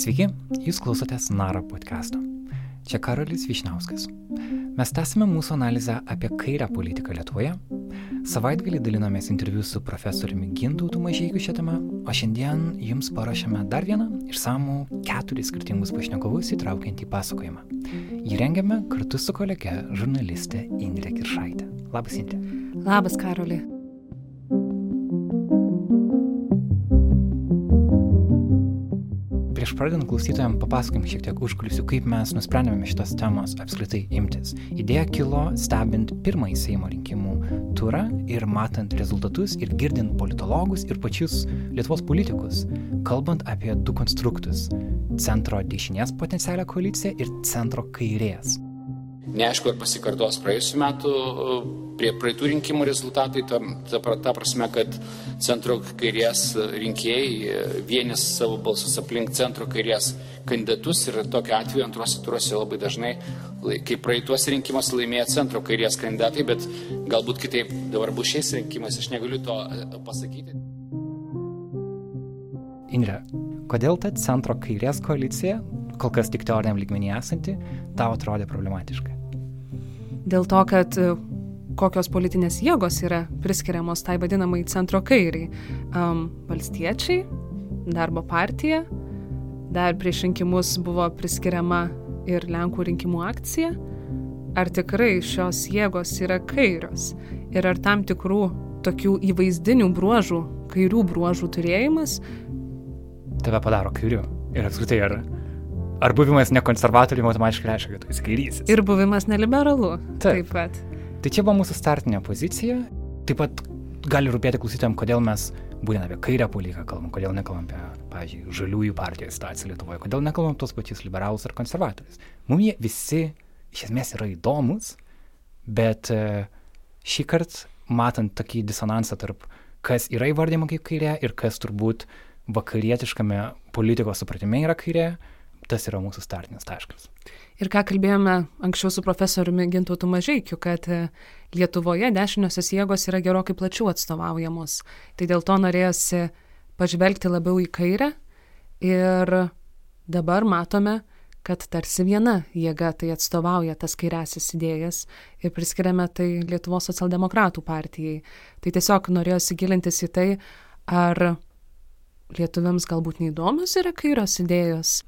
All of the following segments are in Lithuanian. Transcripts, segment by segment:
Sveiki, jūs klausotės Naro podcast'o. Čia Karolis Višnauskas. Mes tęsime mūsų analizę apie kairę politiką Lietuvoje. Savaitgalį dalinomės interviu su profesoriumi Gintautu Mažiekiu šią temą, o šiandien jums paruošėme dar vieną išsamų keturis skirtingus pašnekovus įtraukiantį pasakojimą. Jį rengiame kartu su kolege žurnalistė Indrė Kiršaitė. Labas, Indrė. Labas, Karoli. Pradedant klausytojams papasakom šiek tiek užkulisių, kaip mes nusprendėme šitos temos apskritai imtis. Idėja kilo stebint pirmąjį Seimo rinkimų turą ir matant rezultatus ir girdint politologus ir pačius Lietuvos politikus, kalbant apie du konstruktus - centro dešinės potencialią koaliciją ir centro kairės. Neaišku, ar pasikartos praėjusiu metu prie praeitų rinkimų rezultatai, ta, ta, ta prasme, kad centro kairės rinkėjai e, vienis savo balsus aplink centro kairės kandidatus ir tokiu atveju antruose turuose labai dažnai, kaip praeituose rinkimuose laimėjo centro kairės kandidatai, bet galbūt kitaip dabar bus šiais rinkimais, aš negaliu to e, pasakyti. Indre, kodėl ta centro kairės koalicija, kol kas tik teoriniam lygmenį esanti, tau atrodė problematiška? Dėl to, kad kokios politinės jėgos yra priskiriamos tai vadinamai centro kairiai. Um, valstiečiai, darbo partija, dar prieš rinkimus buvo priskiriama ir Lenkų rinkimų akcija. Ar tikrai šios jėgos yra kairios? Ir ar tam tikrų tokių įvaizdinių bruožų, kairių bruožų turėjimas tave padaro kairiu? Ir apskritai, ar Ar buvimas nekonservatoriumi automatiškai reiškia, kad tu esi kairysis? Ir buvimas neliberalu. Taip. taip pat. Tai čia buvo mūsų startinė pozicija. Taip pat gali rūpėti klausytėm, kodėl mes būtent apie kairę politiką kalbam, kodėl nekalbam apie, pavyzdžiui, žaliųjų partijos situaciją Lietuvoje, kodėl nekalbam tos pačius liberalus ar konservatorius. Mums jie visi iš esmės yra įdomus, bet e, šį kartą matant tokį disonansą tarp kas yra įvardyma kaip kairė ir kas turbūt vakarietiškame politikos supratime yra kairė, tas yra mūsų startinis taškas. Ir ką kalbėjome anksčiau su profesoriumi Gintautu Mažaikiu, kad e, Lietuvoje dešiniosios jėgos yra gerokai plačiau atstovaujamos. Tai dėl to norėjosi pažvelgti labiau į kairę ir dabar matome, kad tarsi viena jėga tai atstovauja tas kairiasis idėjas ir priskiriame tai Lietuvos socialdemokratų partijai. Tai tiesiog norėjosi gilintis į tai, ar lietuviams galbūt neįdomios yra kairios idėjos,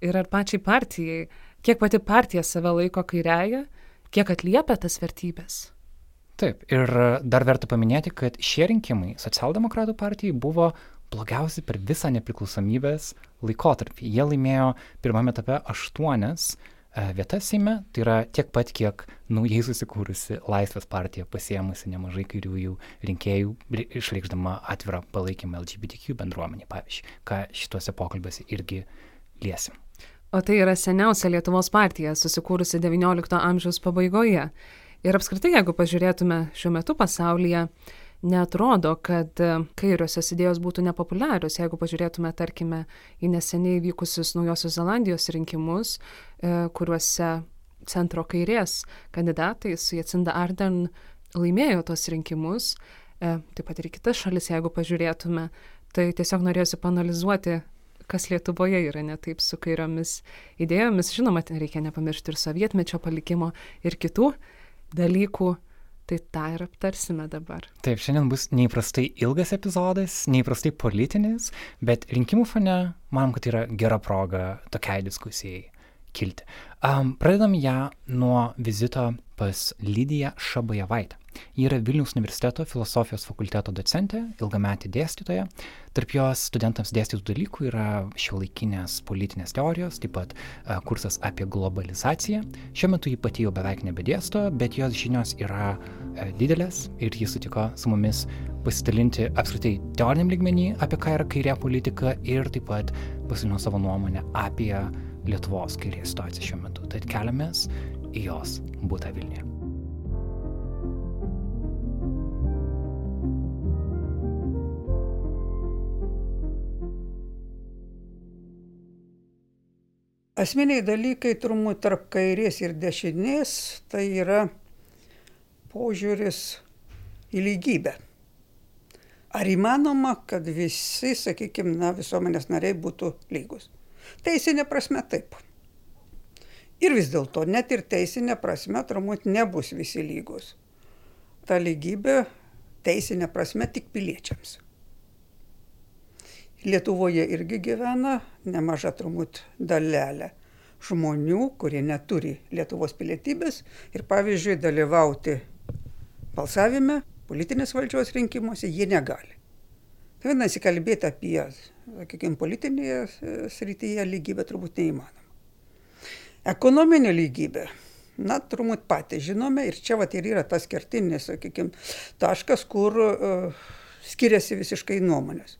ir ar pačiai partijai, kiek pati partija save laiko kairiaja, kiek atliepia tas vertybės. Taip, ir dar verta paminėti, kad šie rinkimai socialdemokratų partijai buvo blogiausi per visą nepriklausomybės laikotarpį. Jie laimėjo pirmame etape aštuonias e, vietas Seime, tai yra tiek pat, kiek naujai susikūrusi Laisvės partija pasiemusi nemažai kairiųjų rinkėjų, išreikšdama atvirą palaikymą LGBTQ bendruomeniai, pavyzdžiui, ką šituose pokalbiuose irgi liesim. O tai yra seniausia Lietuvos partija, susikūrusi XIX amžiaus pabaigoje. Ir apskritai, jeigu pažiūrėtume šiuo metu pasaulyje, netrodo, kad e, kairiosios idėjos būtų nepopuliarios. Jeigu pažiūrėtume, tarkime, į neseniai vykusius Naujosios Zelandijos rinkimus, e, kuriuose centro kairės kandidatai su Jacinda Arden laimėjo tos rinkimus, e, taip pat ir kitas šalis, jeigu pažiūrėtume, tai tiesiog norėsiu panalizuoti kas Lietuvoje yra ne taip su kairiomis idėjomis. Žinoma, reikia nepamiršti ir sovietmečio palikimo ir kitų dalykų. Tai tą ir aptarsime dabar. Taip, šiandien bus neįprastai ilgas epizodas, neįprastai politinis, bet rinkimų fone manom, kad yra gera proga tokiai diskusijai kilti. Um, pradedam ją nuo vizito pas Lydiją Šabajevaitę. Ji yra Vilniaus universiteto filosofijos fakulteto docentė, ilgametė dėstytoja. Tarp jos studentams dėstytų dalykų yra šiuolaikinės politinės teorijos, taip pat uh, kursas apie globalizaciją. Šiuo metu ji pati jau beveik nebedėsto, bet jos žinios yra uh, didelės ir ji sutiko su mumis pasidalinti apskritai teoriniam lygmenį, apie ką yra kairė politika ir taip pat pasidalino savo nuomonę apie Lietuvos kairės situaciją šiuo metu. Tad keliamės į jos būtą Vilniuje. Asmeniai dalykai turbūt tarp kairės ir dešinės tai yra požiūris į lygybę. Ar įmanoma, kad visi, sakykime, na, visuomenės nariai būtų lygus? Teisinė prasme taip. Ir vis dėlto, net ir teisinė prasme, turbūt nebus visi lygus. Ta lygybė teisinė prasme tik piliečiams. Lietuvoje irgi gyvena nemaža turbūt dalelė žmonių, kurie neturi Lietuvos pilietybės ir pavyzdžiui dalyvauti balsavime, politinės valdžios rinkimuose jie negali. Tai vadinasi, kalbėti apie, sakykime, politinėje srityje lygybę turbūt neįmanoma. Ekonominė lygybė. Na, turbūt patys žinome ir čia vat ir yra tas kertinis, sakykime, taškas, kur uh, skiriasi visiškai nuomonės.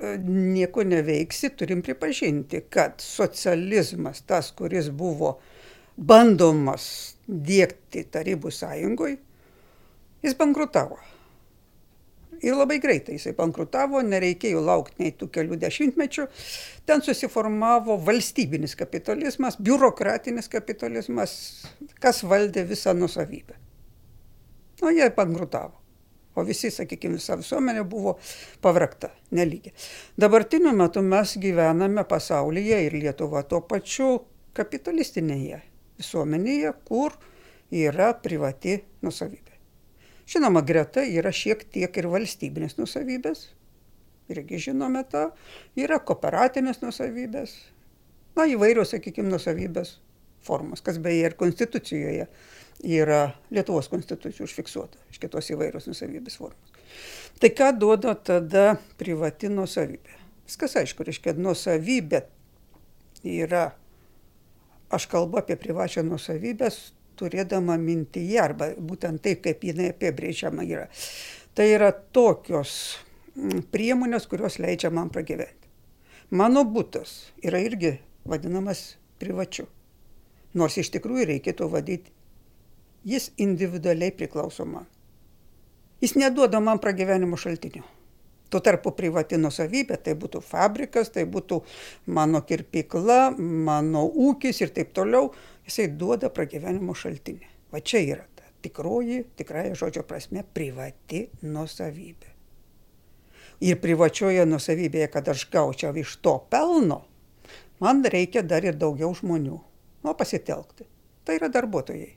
Uh, nieko neveiksi, turim pripažinti, kad socializmas, tas, kuris buvo bandomas dėkti Tarybų sąjungoje, jis bankrutavo ir labai greitai jisai bankrutavo, nereikėjo laukti nei tų kelių dešimtmečių. Ten susiformavo valstybinis kapitalizmas, biurokratinis kapitalizmas, kas valdė visą nusavybę. O jie bankrutavo. O visi, sakykime, visa visuomenė buvo pavrakta, nelygiai. Dabartiniu metu mes gyvename pasaulyje ir Lietuva tuo pačiu kapitalistinėje visuomenėje, kur yra privati nusavybė. Žinoma, greta yra šiek tiek ir valstybinės nusavybės, irgi žinome tą, yra kooperatinės nusavybės, na įvairios, sakykime, nusavybės formos, kas beje ir konstitucijoje yra Lietuvos konstitucijų užfiksuota, iš kitos įvairios nusavybės formos. Tai ką duoda tada privati nusavybė? Viskas aišku, reiškia, nusavybė yra, aš kalbu apie privačią nusavybę, turėdama mintyje, arba būtent tai, kaip jinai apibrėžiama yra. Tai yra tokios mm, priemonės, kurios leidžia man pragyventi. Mano būtas yra irgi vadinamas privačiu. Nors iš tikrųjų reikėtų vadyti, jis individualiai priklauso man. Jis neduoda man pragyvenimo šaltinių. Tuo tarpu privati nusavybė, tai būtų fabrikas, tai būtų mano kirpykla, mano ūkis ir taip toliau, jisai duoda pragyvenimo šaltinį. Va čia yra ta tikroji, tikrąją žodžio prasme, privati nusavybė. Ir privačioje nusavybėje, kad aš gaučiau iš to pelno, man reikia dar ir daugiau žmonių. Nu, pasitelkti. Tai yra darbuotojai,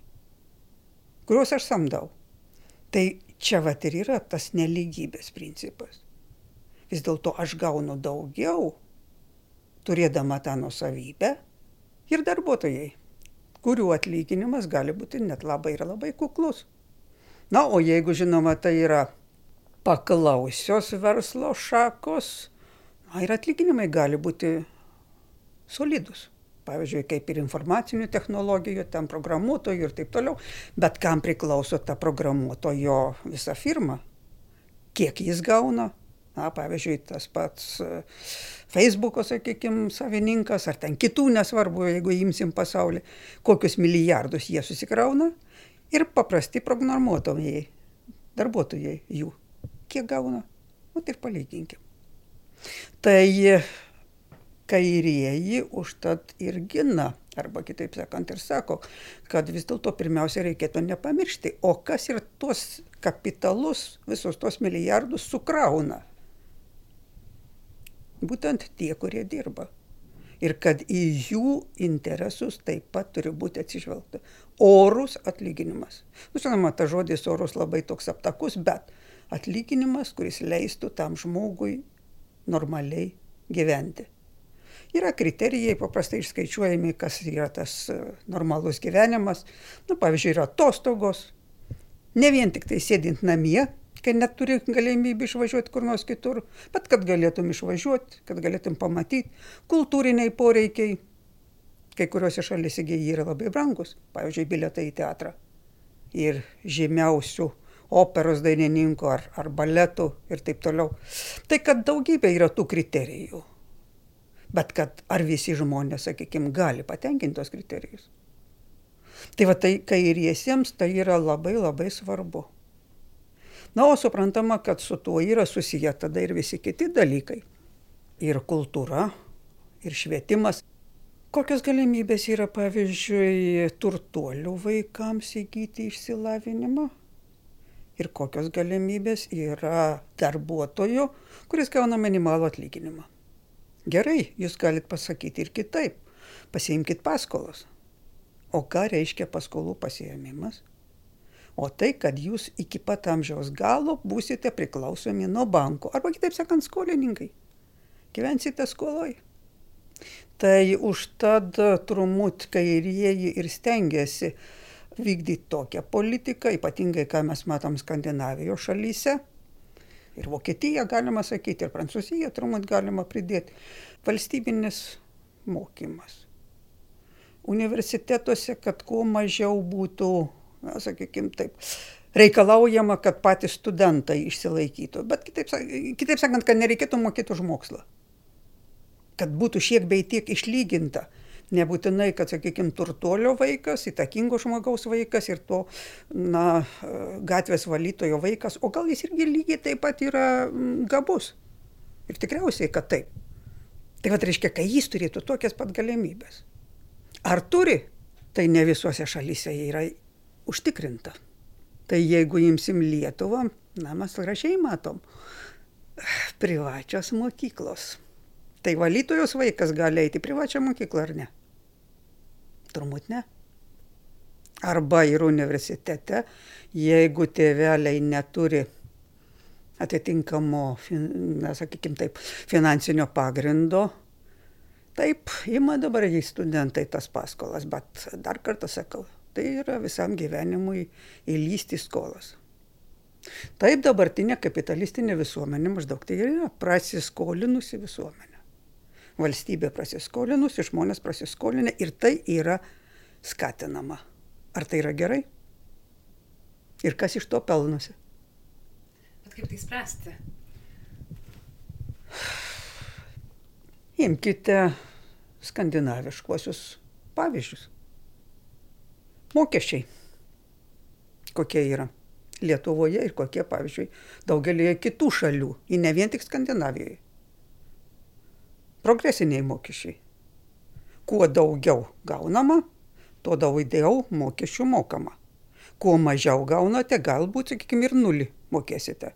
kuriuos aš samdau. Tai čia vat ir yra tas neligybės principas vis dėlto aš gaunu daugiau, turėdama tą nusavybę ir darbuotojai, kurių atlyginimas gali būti net labai ir labai kuklus. Na, o jeigu žinoma, tai yra paklausios verslo šakos, na, ir atlyginimai gali būti solidus. Pavyzdžiui, kaip ir informacinių technologijų, ten programuotojų ir taip toliau. Bet kam priklauso ta programuotojo visa firma? Kiek jis gauna? Na, pavyzdžiui, tas pats e, Facebook'o, sakykime, savininkas, ar ten kitų, nesvarbu, jeigu imsim pasaulį, kokius milijardus jie susikrauna ir paprasti programuotojai, darbuotojai jų, kiek gauna, nu tai palyginkim. Tai kairieji užtat ir gina, arba kitaip sakant ir sako, kad vis dėlto pirmiausia reikėtų nepamiršti, o kas ir tuos kapitalus, visus tuos milijardus sukrauna būtent tie, kurie dirba. Ir kad į jų interesus taip pat turi būti atsižvelgta. Orus atlyginimas. Nu, žinoma, ta žodis orus labai toks aptakus, bet atlyginimas, kuris leistų tam žmogui normaliai gyventi. Yra kriterijai paprastai išskaičiuojami, kas yra tas e, normalus gyvenimas. Nu, pavyzdžiui, yra atostogos. Ne vien tik tai sėdint namie, kai neturi galimybių išvažiuoti kur nors kitur, bet kad galėtum išvažiuoti, kad galėtum pamatyti, kultūriniai poreikiai. Kai kuriuose šalyse jie yra labai brangus, pavyzdžiui, biletai į teatrą. Ir žymiausių operos dainininkų ar, ar baletų ir taip toliau. Tai kad daugybė yra tų kriterijų. Bet kad ar visi žmonės, sakykime, gali patenkinti tos kriterijus. Tai va tai kairiesiems tai yra labai labai svarbu. Na, o suprantama, kad su tuo yra susiję tada ir visi kiti dalykai. Ir kultūra, ir švietimas. Kokios galimybės yra, pavyzdžiui, turtuolių vaikams įgyti išsilavinimą? Ir kokios galimybės yra darbuotojų, kuris gauna minimalų atlyginimą? Gerai, jūs galite pasakyti ir kitaip. Pasiimkite paskolas. O ką reiškia paskolų pasiėmimas? O tai, kad jūs iki pat amžiaus galo būsite priklausomi nuo banko, arba kitaip sakant, skolininkai. Gyvensite skoloj. Tai užtad turbūt kairieji ir stengiasi vykdyti tokią politiką, ypatingai ką mes matom Skandinavijos šalyse. Ir Vokietija galima sakyti, ir Prancūzija turbūt galima pridėti. Valstybinis mokymas. Universitetuose, kad kuo mažiau būtų, na, sakykime taip, reikalaujama, kad patys studentai išsilaikytų. Bet kitaip, kitaip sakant, kad nereikėtų mokyti už mokslą. Kad būtų šiek bei tiek išlyginta nebūtinai, kad, sakykime, turtuolio vaikas, įtakingo žmogaus vaikas ir to, na, gatvės valytojo vaikas, o gal jis irgi lygiai taip pat yra mm, gabus. Ir tikriausiai, kad taip. Tai vad reiškia, kad jis turėtų tokias pat galimybės. Ar turi? Tai ne visuose šalyse yra užtikrinta. Tai jeigu imsim Lietuvą, na, mes gražiai matom, privačios mokyklos. Tai valytojos vaikas gali eiti į privačią mokyklą ar ne? Turbūt ne. Arba ir universitete, jeigu tėveliai neturi atitinkamo, na, sakykime taip, finansinio pagrindo, taip, ima dabar į studentai tas paskolas, bet dar kartą sakau, tai yra visam gyvenimui įlysti skolas. Taip dabartinė kapitalistinė visuomenė maždaug tai yra prasiskolinusi visuomenė valstybė prasiskolinusi, žmonės prasiskolinę ir tai yra skatinama. Ar tai yra gerai? Ir kas iš to pelnosi? Bet kaip tai spręsti? Imkite skandinaviškuosius pavyzdžius. Mokesčiai. Kokie yra Lietuvoje ir kokie, pavyzdžiui, daugelį kitų šalių, į ne vien tik Skandinavijoje progresiniai mokesčiai. Kuo daugiau gaunama, tuo daugiau mokesčių mokama. Kuo mažiau gaunate, galbūt, sakykime, ir nulį mokėsite.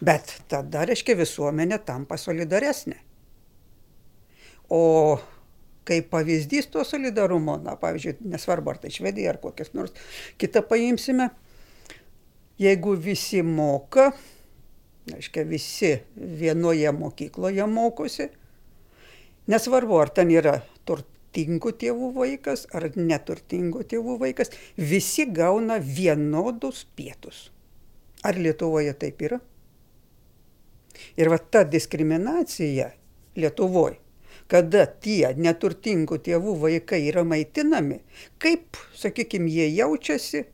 Bet tada, reiškia, visuomenė tampa solidaresnė. O kaip pavyzdys to solidarumo, na, pavyzdžiui, nesvarbu, ar tai Švedija, ar kokias nors kitą paimsime, jeigu visi moka, reiškia, visi vienoje mokykloje mokosi, Nesvarbu, ar ten yra turtingų tėvų vaikas ar neturtingų tėvų vaikas, visi gauna vienodus pietus. Ar Lietuvoje taip yra? Ir va ta diskriminacija Lietuvoje, kada tie neturtingų tėvų vaikai yra maitinami, kaip, sakykime, jie jaučiasi,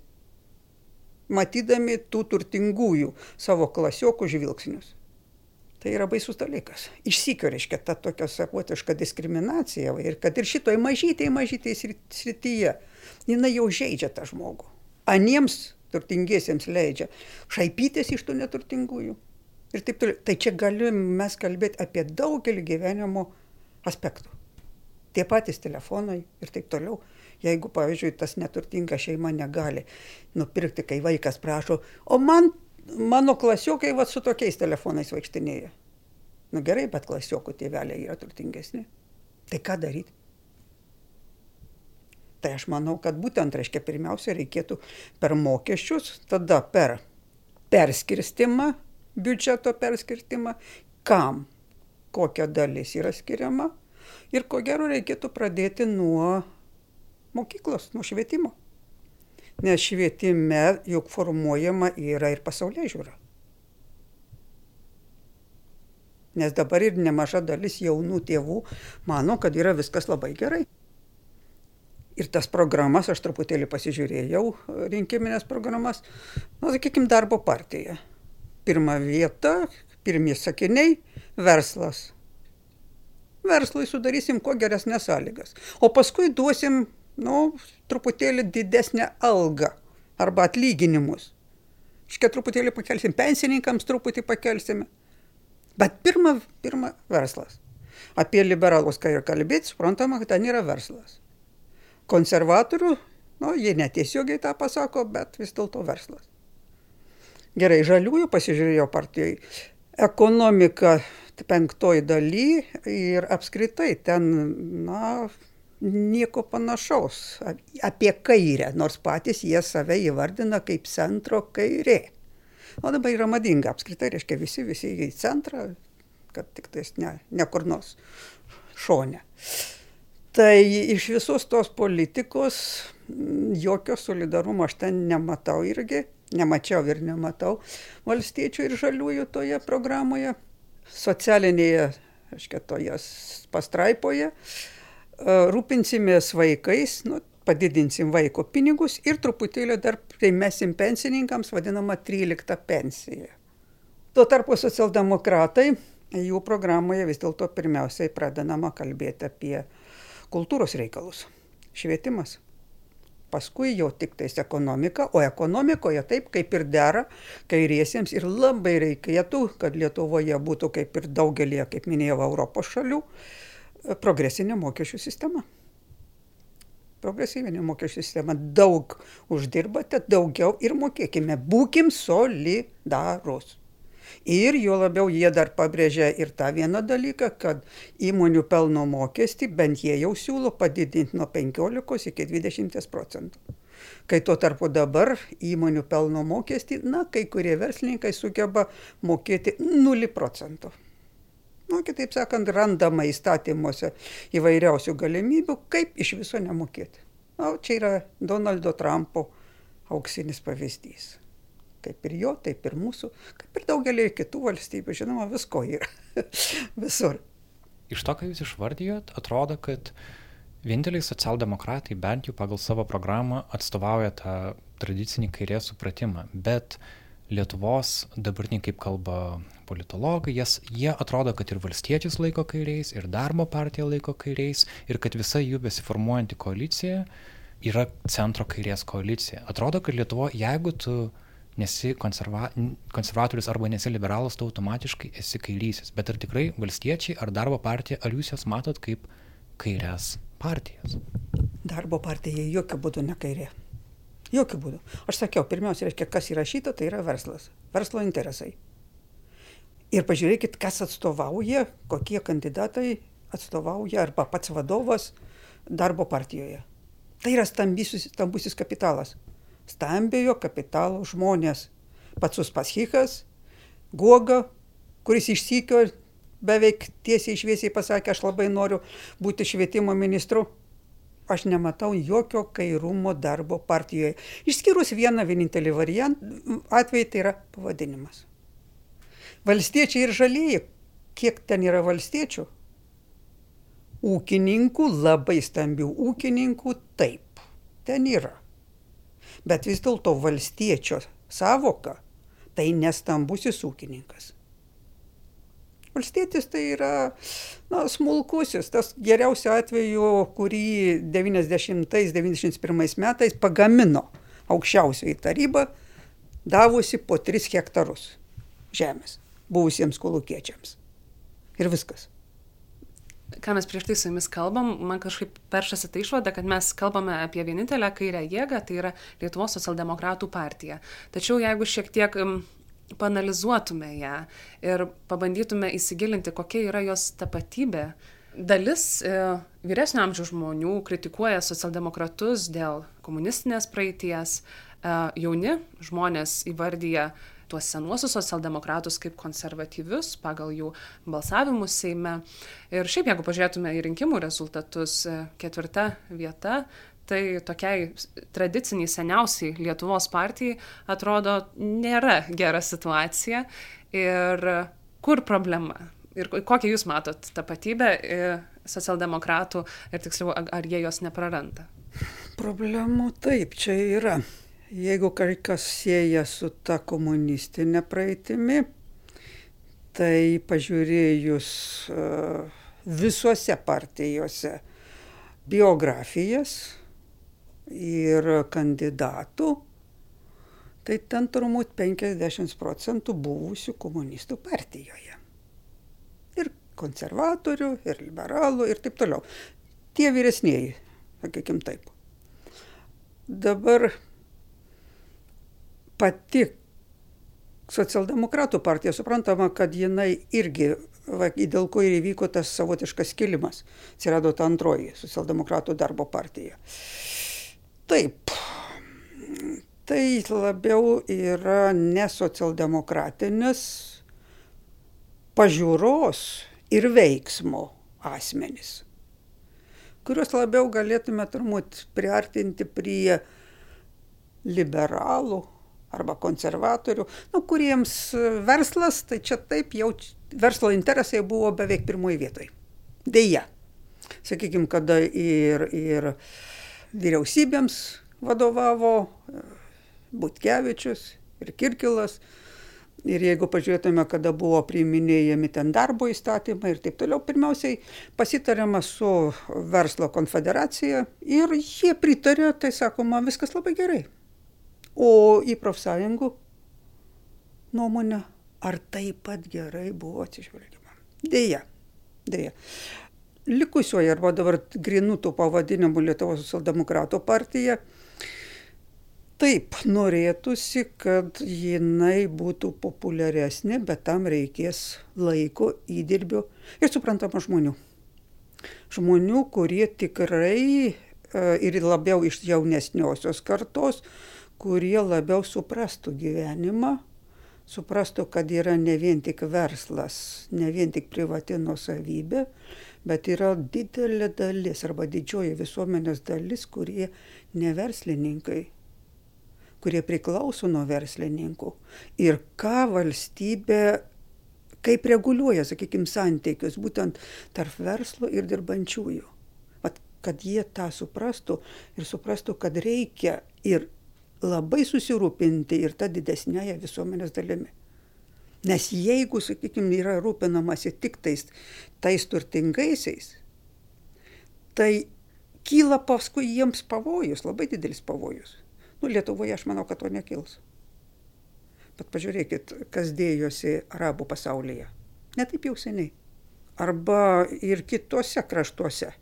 matydami tų turtingųjų savo klasiokų žvilgsnius. Tai yra baisus dalykas. Išsikio reiškia ta tokia savotiška diskriminacija ir kad ir šitoj mažytėj mažytėj srityje jinai jau žaidžia tą žmogų. Aniems turtingiesiems leidžia šaipytis iš tų neturtingųjų. Ir taip toliau. Tai čia galim mes kalbėti apie daugelį gyvenimo aspektų. Tie patys telefonai ir taip toliau. Jeigu, pavyzdžiui, tas neturtinga šeima negali nupirkti, kai vaikas prašo, o man mano klasiokai vat su tokiais telefonais vaikštinėja. Nu gerai, bet klasiokų tėveliai yra turtingesni. Tai ką daryti? Tai aš manau, kad būtent, reiškia, pirmiausia, reikėtų per mokesčius, tada per perskirstimą, biudžeto perskirstimą, kam kokia dalis yra skiriama ir ko gero reikėtų pradėti nuo mokyklos, nuo švietimo nes švietime juk formuojama yra ir pasaulyje žiūra. Nes dabar ir nemaža dalis jaunų tėvų mano, kad yra viskas labai gerai. Ir tas programas, aš truputėlį pasižiūrėjau, rinkiminės programas, na, sakykime, darbo partija. Pirma vieta, pirmie sakiniai - verslas. Verslui sudarysim kuo geresnės sąlygas. O paskui duosim nu, truputėlį didesnę algą arba atlyginimus. Iškia truputėlį pakelsim pensininkams, truputį pakelsime. Bet pirma, pirma verslas. Apie liberalus, kai ir kalbėti, suprantama, kad ten yra verslas. Konservatorių, nu, jie netiesiogiai tą pasako, bet vis dėlto verslas. Gerai, žaliųjų pasižiūrėjo partijai. Ekonomika penktoj daly ir apskritai ten, na, nieko panašaus apie kairę, nors patys jie save įvardina kaip centro kairė. O dabar yra madinga, apskritai reiškia visi, visi į centrą, kad tik tais ne, ne kur nors šone. Tai iš visos tos politikos jokio solidarumo aš ten nematau irgi, nemačiau ir nematau valstiečių ir žaliųjų toje programoje, socialinėje, aiškiai, toje pastraipoje. Rūpinsimės vaikais, nu, padidinsim vaiko pinigus ir truputėlį dar primesim pensininkams vadinamą 13 pensiją. Tuo tarpu socialdemokratai, jų programoje vis dėlto pirmiausiai pradedama kalbėti apie kultūros reikalus, švietimas paskui jau tiktais ekonomika, o ekonomikoje taip kaip ir dera kairiesiems ir labai reikėtų, kad Lietuvoje būtų kaip ir daugelie, kaip minėjau, Europos šalių, progresinė mokesčių sistema. Progresyvinė mokesčių sistema. Daug uždirbate, daugiau ir mokėkime. Būkim solidarus. Ir juo labiau jie dar pabrėžia ir tą vieną dalyką, kad įmonių pelno mokestį bent jie jau siūlo padidinti nuo 15 iki 20 procentų. Kai tuo tarpu dabar įmonių pelno mokestį, na, kai kurie verslininkai sugeba mokėti 0 procentų. Nu, kitaip sakant, randama įstatymuose įvairiausių galimybių, kaip iš viso nemokėti. Na, čia yra Donaldo Trumpo auksinis pavyzdys kaip ir jo, taip ir mūsų, kaip ir daugelį kitų valstybių, žinoma, visko yra visur. Iš to, ką jūs išvardijot, atrodo, kad vieninteliai socialdemokratai bent jau pagal savo programą atstovauja tą tradicinį kairės supratimą, bet Lietuvos dabartiniai, kaip kalba politologai, jas, jie atrodo, kad ir valstiečius laiko kairiais, ir darbo partija laiko kairiais, ir kad visa jų besiformuojanti koalicija yra centro kairės koalicija. Atrodo, kad Lietuvo, jeigu tu nesi konserva, konservatorius arba nesi liberalas, tu automatiškai esi kairysis. Bet ar tikrai valstiečiai ar darbo partija, ar jūs jas matot kaip kairias partijas? Darbo partija jokių būdų ne kairė. Jokių būdų. Aš sakiau, pirmiausia, reiškia, kas įrašyta, tai yra verslas. Verslo interesai. Ir pažiūrėkit, kas atstovauja, kokie kandidatai atstovauja arba pats vadovas darbo partijoje. Tai yra stambysis, stambusis kapitalas stambiojo kapitalo žmonės. Pats Uspaskikas, Guoga, kuris išsikio beveik tiesiai išviesiai pasakė, aš labai noriu būti švietimo ministru. Aš nematau jokio kairumo darbo partijoje. Išskyrus vieną vienintelį variantą, atvejį tai yra pavadinimas. Valstiečiai ir žalieji, kiek ten yra valstiečių? Ūkininkų, labai stambių ūkininkų, taip, ten yra. Bet vis dėlto valstiečio savoka tai nestambusis ūkininkas. Valstietis tai yra na, smulkusis, tas geriausiu atveju, kurį 90-91 metais pagamino aukščiausioji taryba, davusi po 3 hektarus žemės buvusiems kolukiečiams. Ir viskas ką mes prieš tai su jumis kalbam, man kažkaip peršasi tai išvada, kad mes kalbame apie vienintelę kairę jėgą, tai yra Lietuvos socialdemokratų partija. Tačiau jeigu šiek tiek panalizuotume ją ir pabandytume įsigilinti, kokia yra jos tapatybė, dalis e, vyresnio amžiaus žmonių kritikuoja socialdemokratus dėl komunistinės praeities, e, jauni žmonės įvardyja tuos senuosius socialdemokratus kaip konservatyvius pagal jų balsavimus Seime. Ir šiaip, jeigu pažiūrėtume į rinkimų rezultatus, e, ketvirta vieta, tai tokiai tradiciniai seniausiai Lietuvos partijai atrodo nėra gera situacija. Ir kur problema? Ir kokią jūs matot tapatybę e, socialdemokratų ir tiksliau, ar jie jos nepraranda? Problemų taip, čia yra. Jeigu kas sieja su ta komunistinė praeitimi, tai pažiūrėjus visuose partijose biografijas ir kandidatų, tai ten turbūt 50 procentų buvusių komunistų partijoje. Ir konservatorių, ir liberalų, ir taip toliau. Tie vyresnėji, sakykim taip. Dabar pati socialdemokratų partija, suprantama, kad jinai irgi, va, dėl ko ir įvyko tas savotiškas kilimas, atsirado ta antroji socialdemokratų darbo partija. Taip, tai labiau yra ne socialdemokratinis pažiūros ir veiksmo asmenys, kuriuos labiau galėtume turbūt priartinti prie liberalų arba konservatorių, nu, kuriems verslas, tai čia taip jau verslo interesai buvo beveik pirmoji vietoje. Deja, sakykime, kada ir, ir vyriausybėms vadovavo Butkevičius ir Kirkilas, Ir jeigu pažiūrėtume, kada buvo priiminėjami ten darbo įstatymai ir taip toliau, pirmiausiai pasitarėma su verslo konfederacija ir jie pritarė, tai sakoma, viskas labai gerai. O į profsąjungų nuomonę, ar taip pat gerai buvo atsižvelgiama. Deja, deja. Likusioje arba dabar grinų tų pavadinimų Lietuvos socialdemokratų partija taip norėtųsi kad jinai būtų populiaresnė bet tam reikės laiko įdirbio ir suprantama žmonių žmonių kurie tikrai e, ir labiau iš jaunesniosios kartos kurie labiau suprastų gyvenimą suprastų kad yra ne vien tik verslas ne vien tik privati nuosavybė bet yra didelė dalis arba didžioji visuomenės dalis kurie ne verslininkai kurie priklauso nuo verslininkų ir ką valstybė kaip reguliuoja, sakykime, santykius būtent tarp verslo ir dirbančiųjų. Vat, kad jie tą suprastų ir suprastų, kad reikia ir labai susirūpinti ir tą didesnėje visuomenės dalimi. Nes jeigu, sakykime, yra rūpinamasi tik tais, tais turtingaisiais, tai kyla paskui jiems pavojus, labai didelis pavojus. Nu, Lietuvoje aš manau, kad to nekils. Bet pažiūrėkit, kas dėjosi arabų pasaulyje. Netaip jau seniai. Arba ir kitose kraštuose.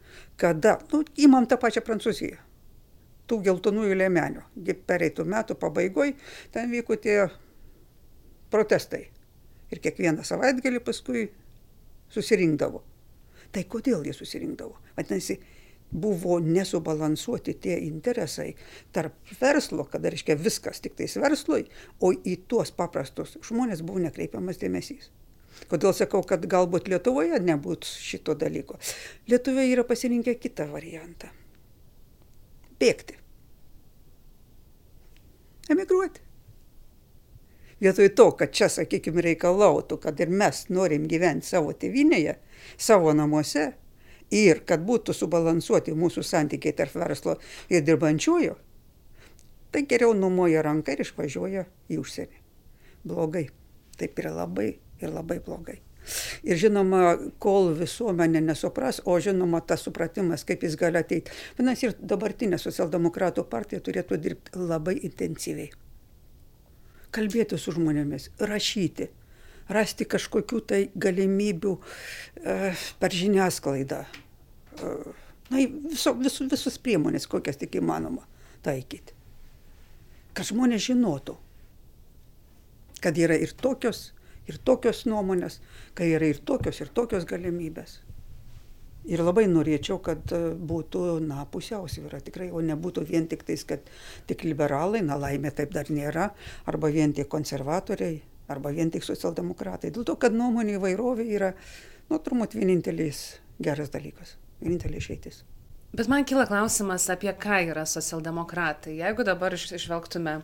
Kada, nu, įmam tą pačią Prancūziją. Tų geltonųjų lėmenių. Pereitų metų pabaigoj ten vyko tie protestai. Ir kiekvieną savaitgalį paskui susirinkdavo. Tai kodėl jie susirinkdavo? Vadinasi, buvo nesubalansuoti tie interesai tarp verslo, kada reiškia viskas tik tais verslui, o į tuos paprastus žmonės buvo nekreipiamas dėmesys. Kodėl sakau, kad galbūt Lietuvoje nebūtų šito dalyko. Lietuvoje yra pasirinkę kitą variantą. Bėgti. Emigruoti. Vietoj to, kad čia, sakykime, reikalautų, kad ir mes norim gyventi savo tėvinėje, savo namuose, ir kad būtų subalansuoti mūsų santykiai tarp verslo ir dirbančiųjų, tai geriau numoja ranką ir išvažiuoja į užsienį. Blogai. Taip yra labai ir labai blogai. Ir žinoma, kol visuomenė nesupras, o žinoma, tas supratimas, kaip jis gali ateiti. Vadinasi, ir dabartinė socialdemokratų partija turėtų dirbti labai intensyviai. Kalbėti su žmonėmis, rašyti, rasti kažkokių tai galimybių e, per žiniasklaidą. E, na, viso, visus, visus priemonės, kokias tik įmanoma taikyti. Kad žmonės žinotų, kad yra ir tokios, ir tokios nuomonės, kad yra ir tokios, ir tokios galimybės. Ir labai norėčiau, kad e, būtų, na, pusiausvyrą tikrai, o nebūtų vien tik tais, kad tik liberalai, na, laimė taip dar nėra, arba vien tik konservatoriai, arba vien tik socialdemokratai. Dėl to, kad nuomonių įvairovė yra, nu, turbūt vienintelis geras dalykas, vienintelė išeitis. Bet man kyla klausimas, apie ką yra socialdemokratai. Jeigu dabar išvelgtume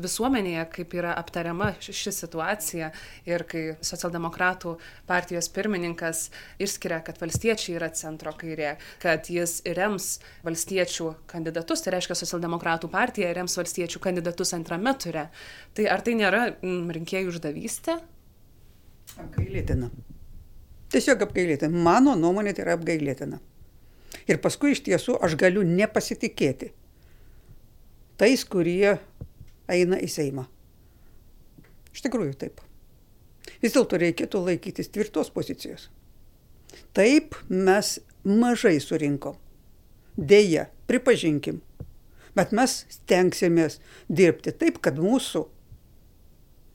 visuomenėje, kaip yra aptariama ši situacija ir kai socialdemokratų partijos pirmininkas išskiria, kad valstiečiai yra centro kairė, kad jis rems valstiečių kandidatus, tai reiškia socialdemokratų partija rems valstiečių kandidatus antrame ture. Tai ar tai nėra mm, rinkėjų uždavystė? Apgailėtina. Tiesiog apgailėtina. Mano nuomonė tai yra apgailėtina. Ir paskui iš tiesų aš galiu nepasitikėti tais, kurie eina į Seimą. Iš tikrųjų taip. Vis dėlto reikėtų laikytis tvirtos pozicijos. Taip mes mažai surinkom. Deja, pripažinkim. Bet mes stengsimės dirbti taip, kad mūsų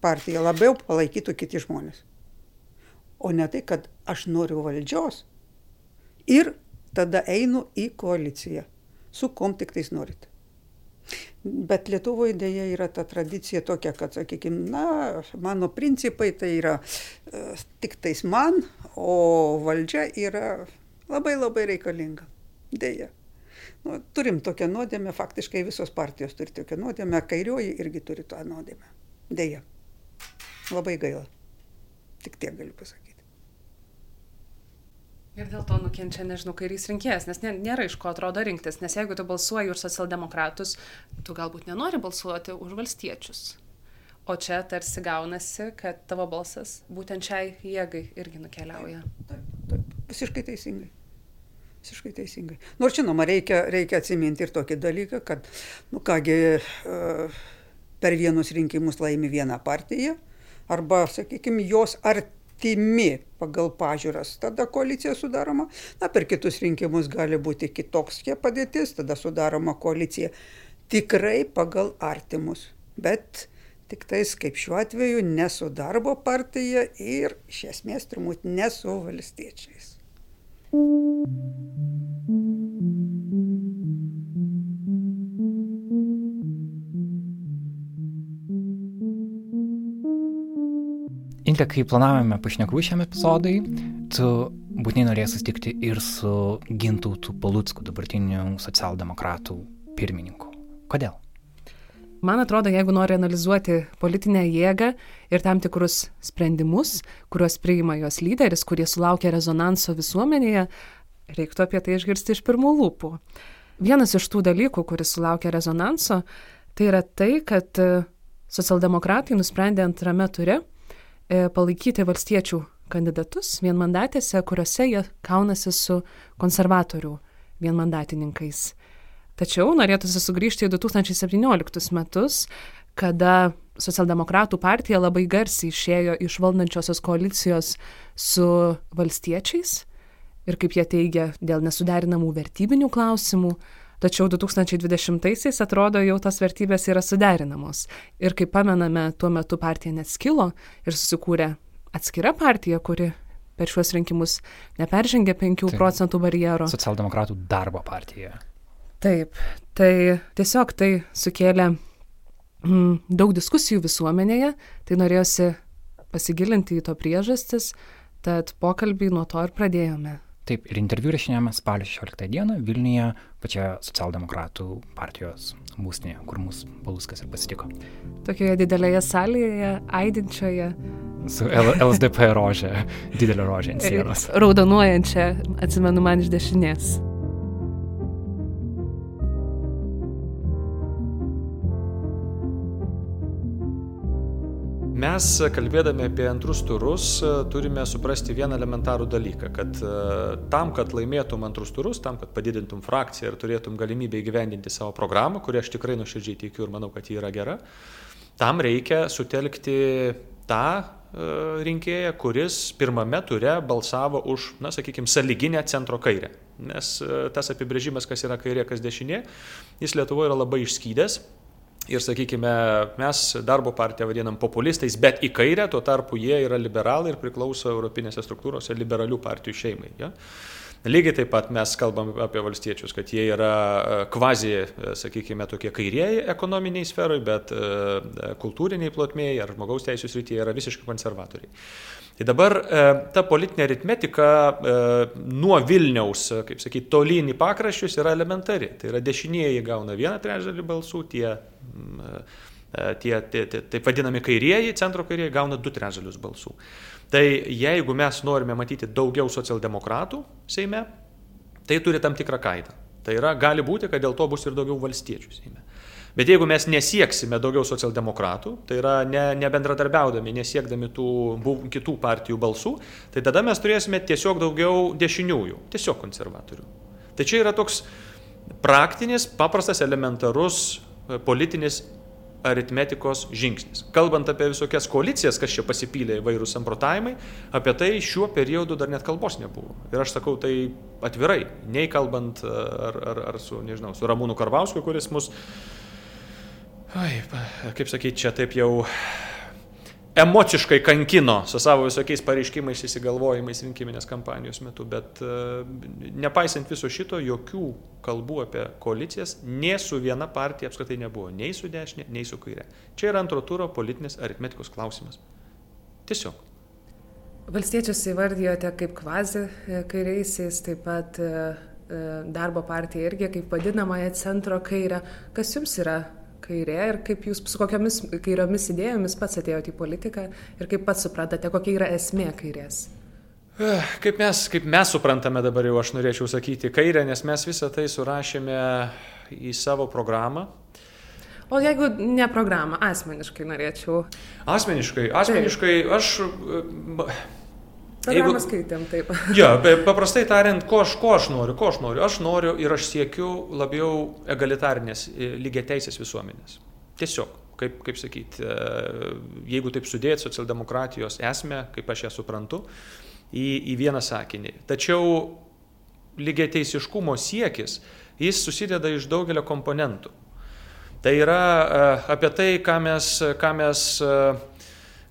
partiją labiau palaikytų kiti žmonės. O ne tai, kad aš noriu valdžios ir tada einu į koaliciją. Su kom tik tais norit. Bet Lietuvoje dėja yra ta tradicija tokia, kad, sakykime, na, mano principai tai yra e, tik tais man, o valdžia yra labai labai reikalinga. Dėja. Nu, turim tokią nuodėmę, faktiškai visos partijos turi tokią nuodėmę, kairioji irgi turi tą nuodėmę. Dėja. Labai gaila. Tik tiek galiu pasakyti. Ir dėl to nukenčia, nežinau, kairys rinkėjas, nes nėra iš ko atrodo rinktis, nes jeigu tu balsuoji už socialdemokratus, tu galbūt nenori balsuoti už valstiečius. O čia tarsi gaunasi, kad tavo balsas būtent šiai jėgai irgi nukeliauja. Taip, taip, visiškai teisingai. Visiškai teisingai. Nors žinoma, reikia, reikia atsiminti ir tokį dalyką, kad, nu kągi, e, per vienus rinkimus laimi viena partija, arba, sakykime, jos arti artimi pagal pažiūras, tada koalicija sudaroma. Na, per kitus rinkimus gali būti kitoks padėtis, tada sudaroma koalicija tikrai pagal artimus. Bet tik tais kaip šiuo atveju ne su darbo partija ir iš esmės turbūt ne su valstiečiais. Inte, kai planavome pašnekų šiam epizodui, tu būtinai norėjai susitikti ir su Gintautu Palucku, dabartiniu socialdemokratų pirmininku. Kodėl? Man atrodo, jeigu nori analizuoti politinę jėgą ir tam tikrus sprendimus, kuriuos priima jos lyderis, kurie sulaukia rezonanso visuomenėje, reiktų apie tai išgirsti iš pirmų lūpų. Vienas iš tų dalykų, kuris sulaukia rezonanso, tai yra tai, kad socialdemokratai nusprendė antrame ture E, palaikyti valstiečių kandidatus vienmandatėse, kuriuose jie kaunasi su konservatorių vienmandatininkais. Tačiau norėtųsi sugrįžti į 2017 metus, kada socialdemokratų partija labai garsiai išėjo iš valdančiosios koalicijos su valstiečiais ir, kaip jie teigia, dėl nesuderinamų vertybinių klausimų, tačiau 2020-aisiais atrodo jau tos vertybės yra suderinamos. Ir kaip pamename, tuo metu partija net skilo ir susikūrė atskira partija, kuri per šiuos rinkimus neperžengė 5 Taip. procentų barjero. Socialdemokratų darbo partija. Taip, tai tiesiog tai sukėlė mm, daug diskusijų visuomenėje, tai norėjosi pasigilinti į to priežastis, tad pokalbį nuo to ir pradėjome. Taip, ir interviu rašinėjame spalio 16 dieną Vilniuje, pačioje socialdemokratų partijos būstinėje, kur mūsų Paluskas ir pasitiko. Tokioje didelėje salėje, aidinčioje. Su L LSDP rožė, didelė rožė ant sienos. Raudonuojančia, atsimenu man iš dešinės. Mes, kalbėdami apie antrus turus, turime suprasti vieną elementarų dalyką, kad e, tam, kad laimėtum antrus turus, tam, kad padidintum frakciją ir turėtum galimybę įgyvendinti savo programą, kurią aš tikrai nuoširdžiai tikiu ir manau, kad ji yra gera, tam reikia sutelkti tą e, rinkėją, kuris pirmame ture balsavo už, na, sakykime, saliginę centro kairę. Nes e, tas apibrėžimas, kas yra kairė, kas dešinė, jis Lietuvoje yra labai išskydęs ir, sakykime, mes darbo partiją vadinam populistais, bet į kairę, tuo tarpu jie yra liberalai ir priklauso Europinėse struktūrose liberalių partijų šeimai. Ja? Lygiai taip pat mes kalbam apie valstiečius, kad jie yra e, kvazi, e, sakykime, tokie kairieji ekonominiai sferai, bet e, kultūriniai plotmėjai ar žmogaus teisų srityje yra visiškai konservatoriai. Tai dabar ta politinė aritmetika nuo Vilniaus, kaip sakyti, tolyn į pakraščius yra elementari. Tai yra dešinieji gauna vieną trečdalį balsų, tie, tie, tie, tie taip vadinami kairieji, centro kairieji gauna du trečdalius balsų. Tai jeigu mes norime matyti daugiau socialdemokratų Seime, tai turi tam tikrą kainą. Tai yra, gali būti, kad dėl to bus ir daugiau valstiečių Seime. Bet jeigu mes nesieksime daugiau socialdemokratų, tai yra ne, nebendradarbiaudami, nesiekdami tų buv, kitų partijų balsų, tai tada mes turėsime tiesiog daugiau dešiniųjų, tiesiog konservatorių. Tai čia yra toks praktinis, paprastas, elementarus e, politinis aritmetikos žingsnis. Kalbant apie visokias koalicijas, kas čia pasipylė įvairūs samprotavimai, apie tai šiuo periodu dar net kalbos nebuvo. Ir aš sakau tai atvirai, nei kalbant ar, ar, ar su, nežinau, su Ramūnu Karvausku, kuris mus, ai, kaip sakyti, čia taip jau emociškai kankino su savo visokiais pareiškimais, įsigalvojimais rinkiminės kampanijos metu, bet uh, nepaisant viso šito, jokių kalbų apie koalicijas, nei su viena partija apskritai nebuvo, nei su dešinė, nei su kairė. Čia yra antro turo politinės aritmetikos klausimas. Tiesiog. Valstiečius įvardijote kaip kvazi e, kairiaisiais, taip pat e, darbo partija irgi kaip vadinamąją centro kairę. Kas jums yra kairė ir kaip jūs su kokiamis kairiomis idėjomis pats atėjote į politiką ir kaip pats suprantate, kokia yra esmė kairės? Eh, kaip mes, kaip mes suprantame dabar jau aš norėčiau sakyti kairę, nes mes visą tai surašėme į savo programą. O jeigu ne programą, asmeniškai norėčiau. Asmeniškai, asmeniškai aš Programą skaitėm, taip. Jo, paprastai tariant, ko aš, ko aš noriu, ko aš noriu. Aš noriu ir aš siekiu labiau egalitarnės, e, lygiai teisės visuomenės. Tiesiog, kaip, kaip sakyti, e, jeigu taip sudėti socialdemokratijos esmę, kaip aš ją suprantu, į, į vieną sakinį. Tačiau lygiai teisiškumo siekis, jis susideda iš daugelio komponentų. Tai yra e, apie tai, ką mes, ką mes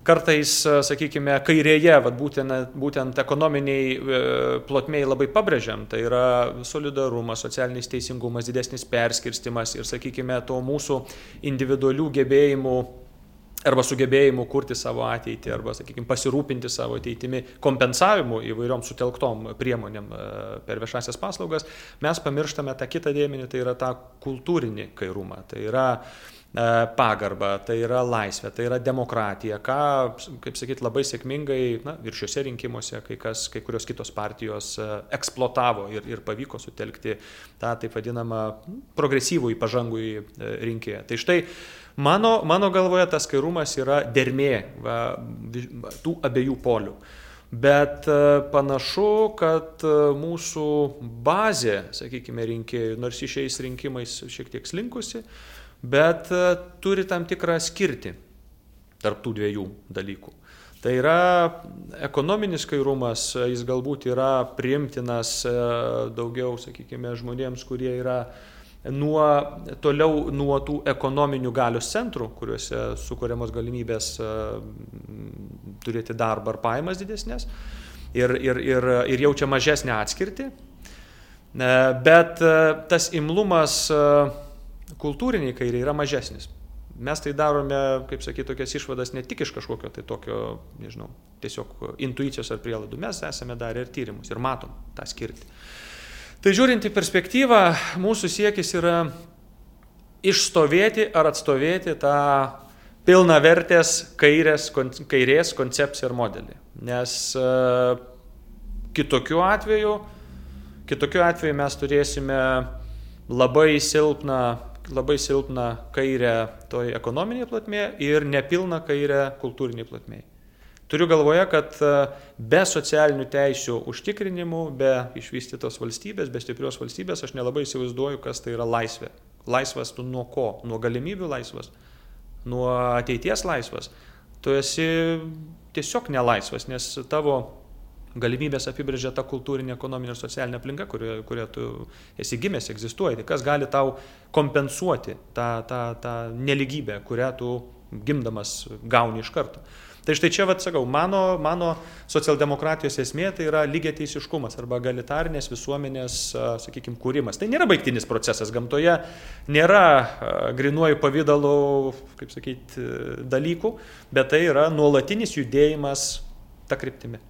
kartais, e, sakykime, kairėje, vat, būtent, būtent ekonominiai e, plotmėjai labai pabrėžiam, tai yra solidarumas, socialinis teisingumas, didesnis perskirstimas ir, sakykime, to mūsų individualių gebėjimų arba sugebėjimu kurti savo ateitį, arba, sakykime, pasirūpinti savo ateitimi kompensavimu įvairiom sutelktom priemonėm e, per viešasias paslaugas, mes pamirštame tą kitą dėmenį, tai yra tą kultūrinį kairumą. Tai yra uh, pagarbą, tai yra laisvė, tai yra demokratija, ką, kaip sakyti, labai sėkmingai na, ir šiuose rinkimuose kai, kas, kai kurios kitos partijos e, eksploatavo ir, ir pavyko sutelkti tą taip vadinamą progresyvų į pažangų į e, rinkėją. Tai štai mano, mano galvoje tas kairumas yra dermė va, tų abiejų polių. Bet panašu, kad mūsų bazė, sakykime, rinkėjų, nors išeis rinkimais šiek tiek slinkusi, bet e, turi tam tikrą skirtį tarp tų dviejų dalykų. Tai yra ekonominis kairumas, jis galbūt yra priimtinas e, daugiau, sakykime, žmonėms, kurie yra nuo, toliau nuo tų ekonominių galios centrų, kuriuose sukūriamos galimybės e, turėti darbą ar pajamas didesnės ir, ir, ir, ir jaučia mažesnę atskirtį. Bet tas imlumas kultūriniai kairiai yra mažesnis. Mes tai darome, kaip sakyti, tokias išvadas ne tik iš kažkokio tai tokio, nežinau, tiesiog intuicijos ar prielaidų. Mes esame darę ir tyrimus ir matom tą skirtį. Tai žiūrint į perspektyvą, mūsų siekis yra išstovėti ar atstovėti tą pilna vertės kairės, kairės koncepciją ir modelį. Nes uh, kitokiu atveju, kitokiu atveju mes turėsime labai silpną labai silpną kairę toj ekonominėje plotmėje ir nepilną kairę kultūrinėje plotmėje. Turiu galvoje, kad e, be socialinių teisių užtikrinimų, be išvystytos valstybės, be stiprios valstybės, aš nelabai įsivaizduoju, kas tai yra laisvė. Laisvas tu nuo ko? Nuo galimybių laisvas, nuo ateities laisvas. Tu esi tiesiog nelaisvas, nes tavo galimybės apibrėžia ta kultūrinė, ekonominė ir socialinė aplinka, kurioje, kurioje tu esi gimęs, egzistuoji. Tai kas gali tau kompensuoti tą, tą, tą neligybę, kurią tu gimdamas gauni iš karto. Tai štai čia, vad sakau, mano, mano socialdemokratijos esmė tai yra lygiai teisiškumas arba galitarnės visuomenės, sakykime, kūrimas. Tai nėra baigtinis procesas gamtoje, nėra grinuoju pavydalu, kaip sakyti, dalykų, bet tai yra nuolatinis judėjimas tą kryptimį.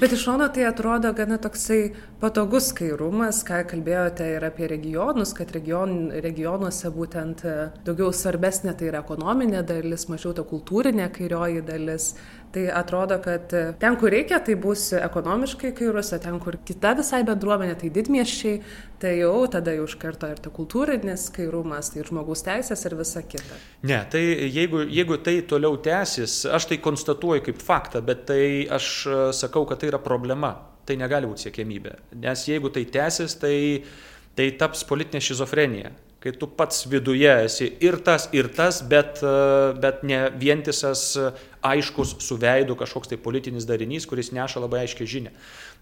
Bet iš šono tai atrodo gana toksai patogus kairumas, ką kalbėjote ir apie regionus, kad region, regionuose būtent e, daugiau svarbesnė tai yra ekonominė dalis, mažiau ta kultūrinė kairioji dalis. Tai atrodo, kad ten, kur reikia, tai bus ekonomiškai kairus, o ten, kur kita visai bendruomenė, tai didmieščiai, tai jau tada jau iš karto ir ta kultūrinis kairumas, tai žmogaus teisės ir visa kita. Ne, tai jeigu, jeigu tai toliau tęsis, aš tai konstatuoju kaip faktą, bet tai aš e, sakau, kad tai yra problema. Tai negali būti siekėmybė. Nes jeigu tai tęsis, tai, tai taps politinė šizofrenija kai tu pats viduje esi ir tas, ir tas, bet, bet ne vientisas aiškus su veidu kažkoks tai politinis darinys, kuris neša labai aiškiai žinę.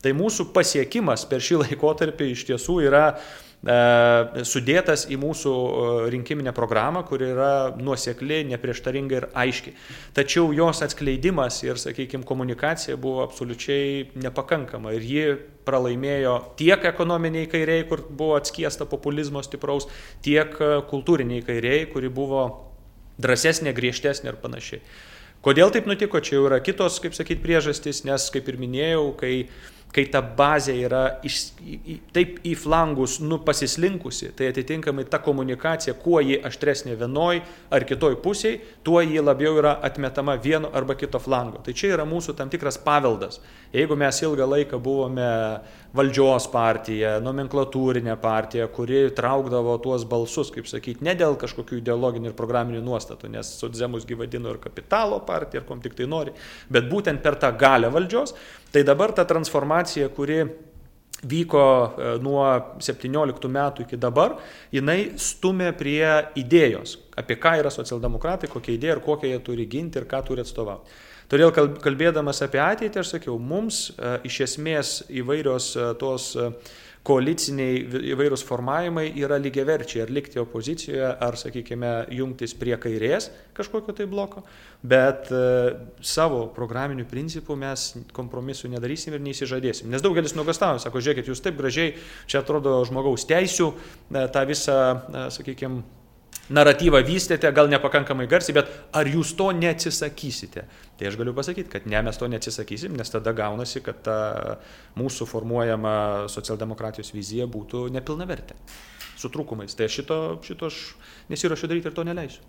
Tai mūsų pasiekimas per šį laikotarpį iš tiesų yra E, sudėtas į mūsų e, rinkiminę programą, kuri yra nuosekli, neprieštaringa ir aiški. Tačiau jos atskleidimas ir, sakykime, komunikacija buvo absoliučiai nepakankama ir ji pralaimėjo tiek ekonominiai kairiai, kur buvo atskiesta populizmo stipraus, tiek e, kultūriniai kairiai, kuri buvo drąsesnė, griežtesnė ir panašiai. Kodėl taip nutiko, čia jau yra kitos, kaip sakyti, priežastys, nes, kaip ir minėjau, kai kai ta bazė yra iš, taip į flangus nu, pasislinkusi, tai atitinkamai ta komunikacija, kuo ji aštresnė vienoj ar kitoj pusėje, tuo ji labiau yra atmetama vieno arba kito flango. Tai čia yra mūsų tam tikras paveldas. Jeigu mes ilgą laiką buvome valdžios partija, nomenklatūrinė partija, kuri traukdavo tuos balsus, kaip sakyti, ne dėl kažkokių ideologinių ir programinių nuostatų, nes Sudzemus gyvadino ir kapitalo partija, ir kom tik tai nori, bet būtent per tą galę valdžios, tai dabar ta transformacija, kuri vyko e, nuo 17 metų iki dabar, jinai stumė prie idėjos, apie ką yra socialdemokratai, kokia idėja ir kokią jie turi ginti ir ką turi atstovauti. Todėl kalbėdamas apie ateitį, aš sakiau, mums e, iš esmės įvairios e, tos e, koaliciniai įvairūs formavimai yra lygiaverčiai, ar likti opozicijoje, ar, sakykime, jungtis prie kairės kažkokio tai bloko, bet savo programinių principų mes kompromisų nedarysim ir neįsižadėsim. Nes daugelis nuogastavo, sako, žiūrėkit, jūs taip gražiai, čia atrodo žmogaus teisų, tą visą, sakykime, naratyvą vystėte, gal nepakankamai garsiai, bet ar jūs to neatsisakysite? Tai aš galiu pasakyti, kad ne, mes to neatsisakysim, nes tada gaunasi, kad ta mūsų formuojama socialdemokratijos vizija būtų nepilnavertė, su trūkumais. Tai šito, šito aš nesiuošiu daryti ir to neleisiu.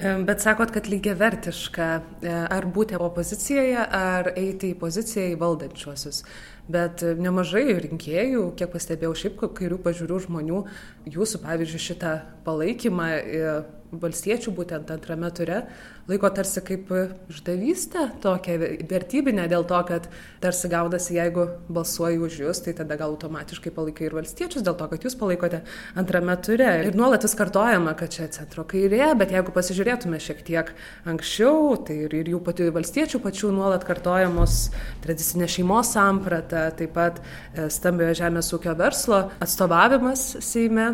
Bet sakot, kad lygiai vertiška, e, ar būti opozicijoje, ar eiti į poziciją į valdančiuosius. Bet nemažai rinkėjų, kiek pastebėjau šiaip kairių pažiūrių žmonių, jūsų, pavyzdžiui, šitą palaikymą e, valstiečių būtent antrame ture laiko tarsi kaip išdavystę tokią vertybinę dėl to, kad tarsi gaudasi, jeigu balsuoji už jūs, tai tada gal automatiškai palaikai ir valstiečius dėl to, kad jūs palaikote antrame ture. Ir nuolat vis kartojama, kad čia centro kairė, bet jeigu pasižiūrėtume šiek tiek anksčiau, tai ir, ir jų pačių valstiečių pačių nuolat kartojamos tradicinė šeimos samprata, taip pat e, stambiojo žemės ūkio verslo atstovavimas Seime.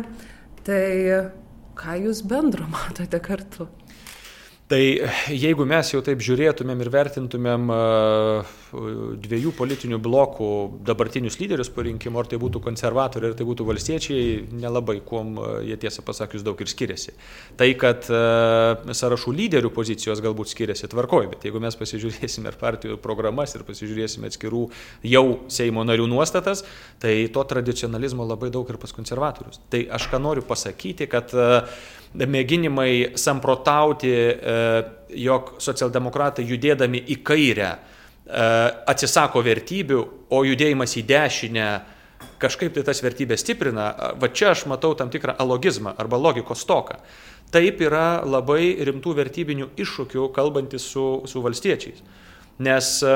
Tai ką jūs bendro matote kartu? Tai jeigu mes jau taip žiūrėtumėm ir vertintumėm dviejų politinių blokų dabartinius lyderius po rinkimų, ar tai būtų konservatoriai, ar tai būtų valstiečiai, nelabai kuom jie tiesą pasakius daug ir skiriasi. Tai, kad sąrašų lyderių pozicijos galbūt skiriasi tvarkoj, bet jeigu mes pasižiūrėsime ir partijų programas ir pasižiūrėsime atskirų jau Seimo narių nuostatas, tai to tradicionalizmo labai daug ir pas konservatorius. Tai aš ką noriu pasakyti, kad mėginimai samprotauti, e, jog socialdemokratai judėdami į kairę e, atsisako vertybių, o judėjimas į dešinę kažkaip tai tas vertybės stiprina, va čia aš matau tam tikrą alogizmą arba logikos stoką. Taip yra labai rimtų vertybinių iššūkių kalbantis su, su valstiečiais. Nes e,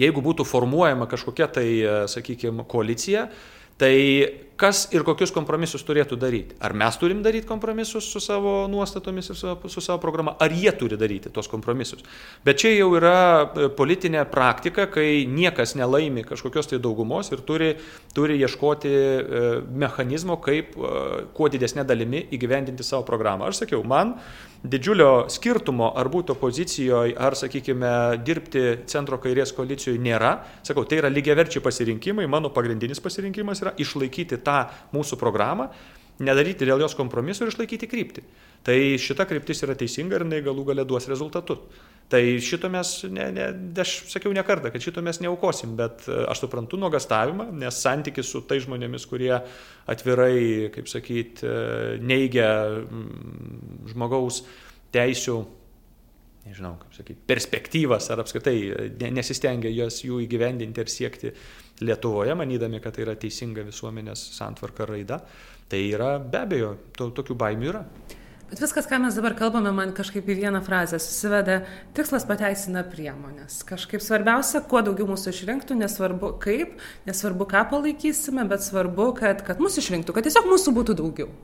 jeigu būtų formuojama kažkokia tai, sakykime, koalicija, tai kas ir kokius kompromisus turėtų daryti. Ar mes turim daryti kompromisus su savo nuostatomis ir su, su savo programa, ar jie turi daryti tos kompromisus. Bet čia jau yra e, politinė praktika, kai niekas nelaimi kažkokios tai daugumos ir turi, turi ieškoti e, mechanizmo, kaip e, kuo didesnė dalimi įgyvendinti savo programą. Aš sakiau, man didžiulio skirtumo ar būti opozicijoje, ar, sakykime, dirbti centro kairės koalicijoje nėra. Sakau, tai yra lygiaverčiai pasirinkimai, mano pagrindinis pasirinkimas yra išlaikyti tą mūsų programą, nedaryti dėl jos kompromisų ir išlaikyti kryptį. Tai šita kryptis yra teisinga ir jinai galų galę duos rezultatus. Tai šito mes, ne, ne, aš sakiau ne kartą, kad šito mes neaukosim, bet e, aš suprantu nuogastavimą, nes santykis su tai žmonėmis, kurie atvirai, kaip sakyti, e, neigia mm, žmogaus teisių nežinau, kaip sakyti, perspektyvas ar apskritai e, nesistengia jos jų įgyvendinti ir siekti Lietuvoje, manydami, kad tai yra teisinga visuomenės santvarka raida, tai yra be abejo, to, tokių baimių yra. Bet viskas, ką mes dabar kalbame, man kažkaip į vieną frazę susiveda, tikslas pateisina priemonės. Kažkaip svarbiausia, kuo daugiau mūsų išrinktų, nesvarbu kaip, nesvarbu ką palaikysime, bet svarbu, kad, kad mūsų išrinktų, kad tiesiog mūsų būtų daugiau.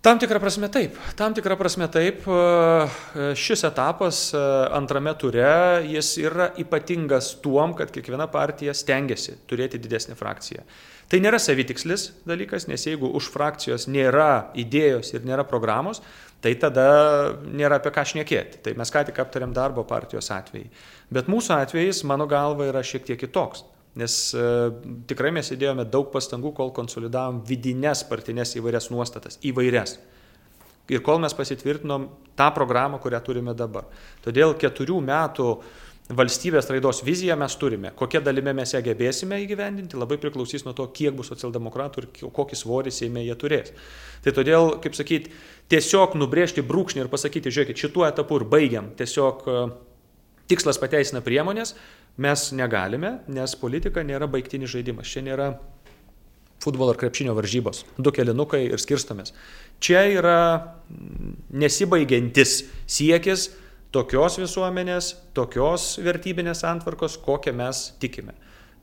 Tam tikrą prasme taip. Tam tikrą prasme taip. E, šis etapas e, antrame ture, jis yra ypatingas tuom, kad kiekviena partija stengiasi turėti didesnį frakciją. Tai nėra savitikslis dalykas, nes jeigu už frakcijos nėra idėjos ir nėra programos, tai tada nėra apie ką šnekėti. Tai mes ką tik aptarėm darbo partijos atvejai. Bet mūsų atvejais, mano galva, yra šiek tiek kitoks. Nes e, tikrai mes įdėjome daug pastangų, kol konsolidavom vidinės partinės įvairias nuostatas. Įvairias. Ir kol mes pasitvirtinom tą programą, kurią turime dabar. Todėl keturių metų valstybės raidos viziją mes turime. Kokia dalime mes ją gebėsime įgyvendinti, labai priklausys nuo to, kiek bus socialdemokratų ir kokį svorį Seime jie turės. Tai todėl, kaip sakyti, tiesiog nubrėžti brūkšnį ir pasakyti, žiūrėkit, šituo etapu ir baigiam. Tiesiog e, tikslas pateisina priemonės, mes negalime, nes politika nėra baigtinis žaidimas. Čia nėra futbolo ar krepšinio varžybos. Du kelinukai ir skirstomės. Čia yra nesibaigiantis siekis tokios visuomenės, tokios vertybinės antvarkos, kokią mes tikime.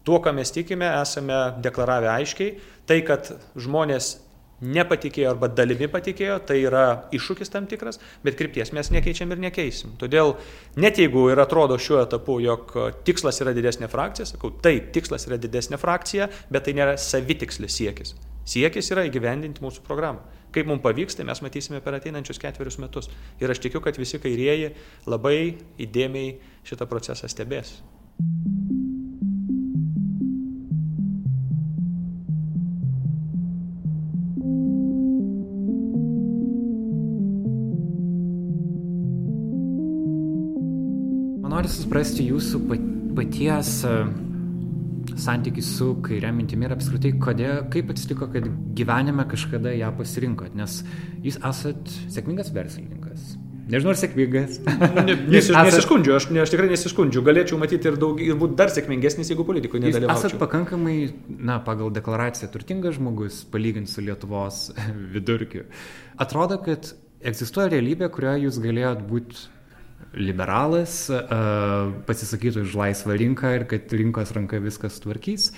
Tuo, ką mes tikime, esame deklaravę aiškiai. Tai, kad žmonės nepatikėjo arba dalimi patikėjo, tai yra iššūkis tam tikras, bet krypties mes nekeičiam ir nekeisim. Todėl net jeigu ir atrodo šiuo etapu, jog tikslas yra didesnė frakcija, sakau, taip, tikslas yra didesnė frakcija, bet tai nėra savitikslis siekis. Siekis yra įgyvendinti mūsų programą. Kaip mums pavyks, tai mes matysime per ateinančius ketverius metus. Ir aš tikiu, kad visi kairieji labai įdėmiai šitą procesą stebės. Noriu suprasti jūsų paties e, santykį su kairė mintimi ir apskritai, kodėl, kaip atsitiko, kad gyvenime kažkada ją pasirinkot, nes jūs esat sėkmingas verslininkas. Nežinau, ar sėkmingas. Ne, nes, esat, nesiskundžiu, aš, ne, aš tikrai nesiskundžiu. Galėčiau matyti ir, daug, ir būti dar sėkmingesnis, jeigu politikoje nedalyvaučiau. Esat pakankamai, na, pagal deklaraciją turtingas žmogus, palyginti su Lietuvos vidurkiu. Atrodo, kad egzistuoja realybė, kurioje jūs galėjot būti liberalas, pasisakytų už laisvą rinką ir kad rinkos ranka viskas tvarkys.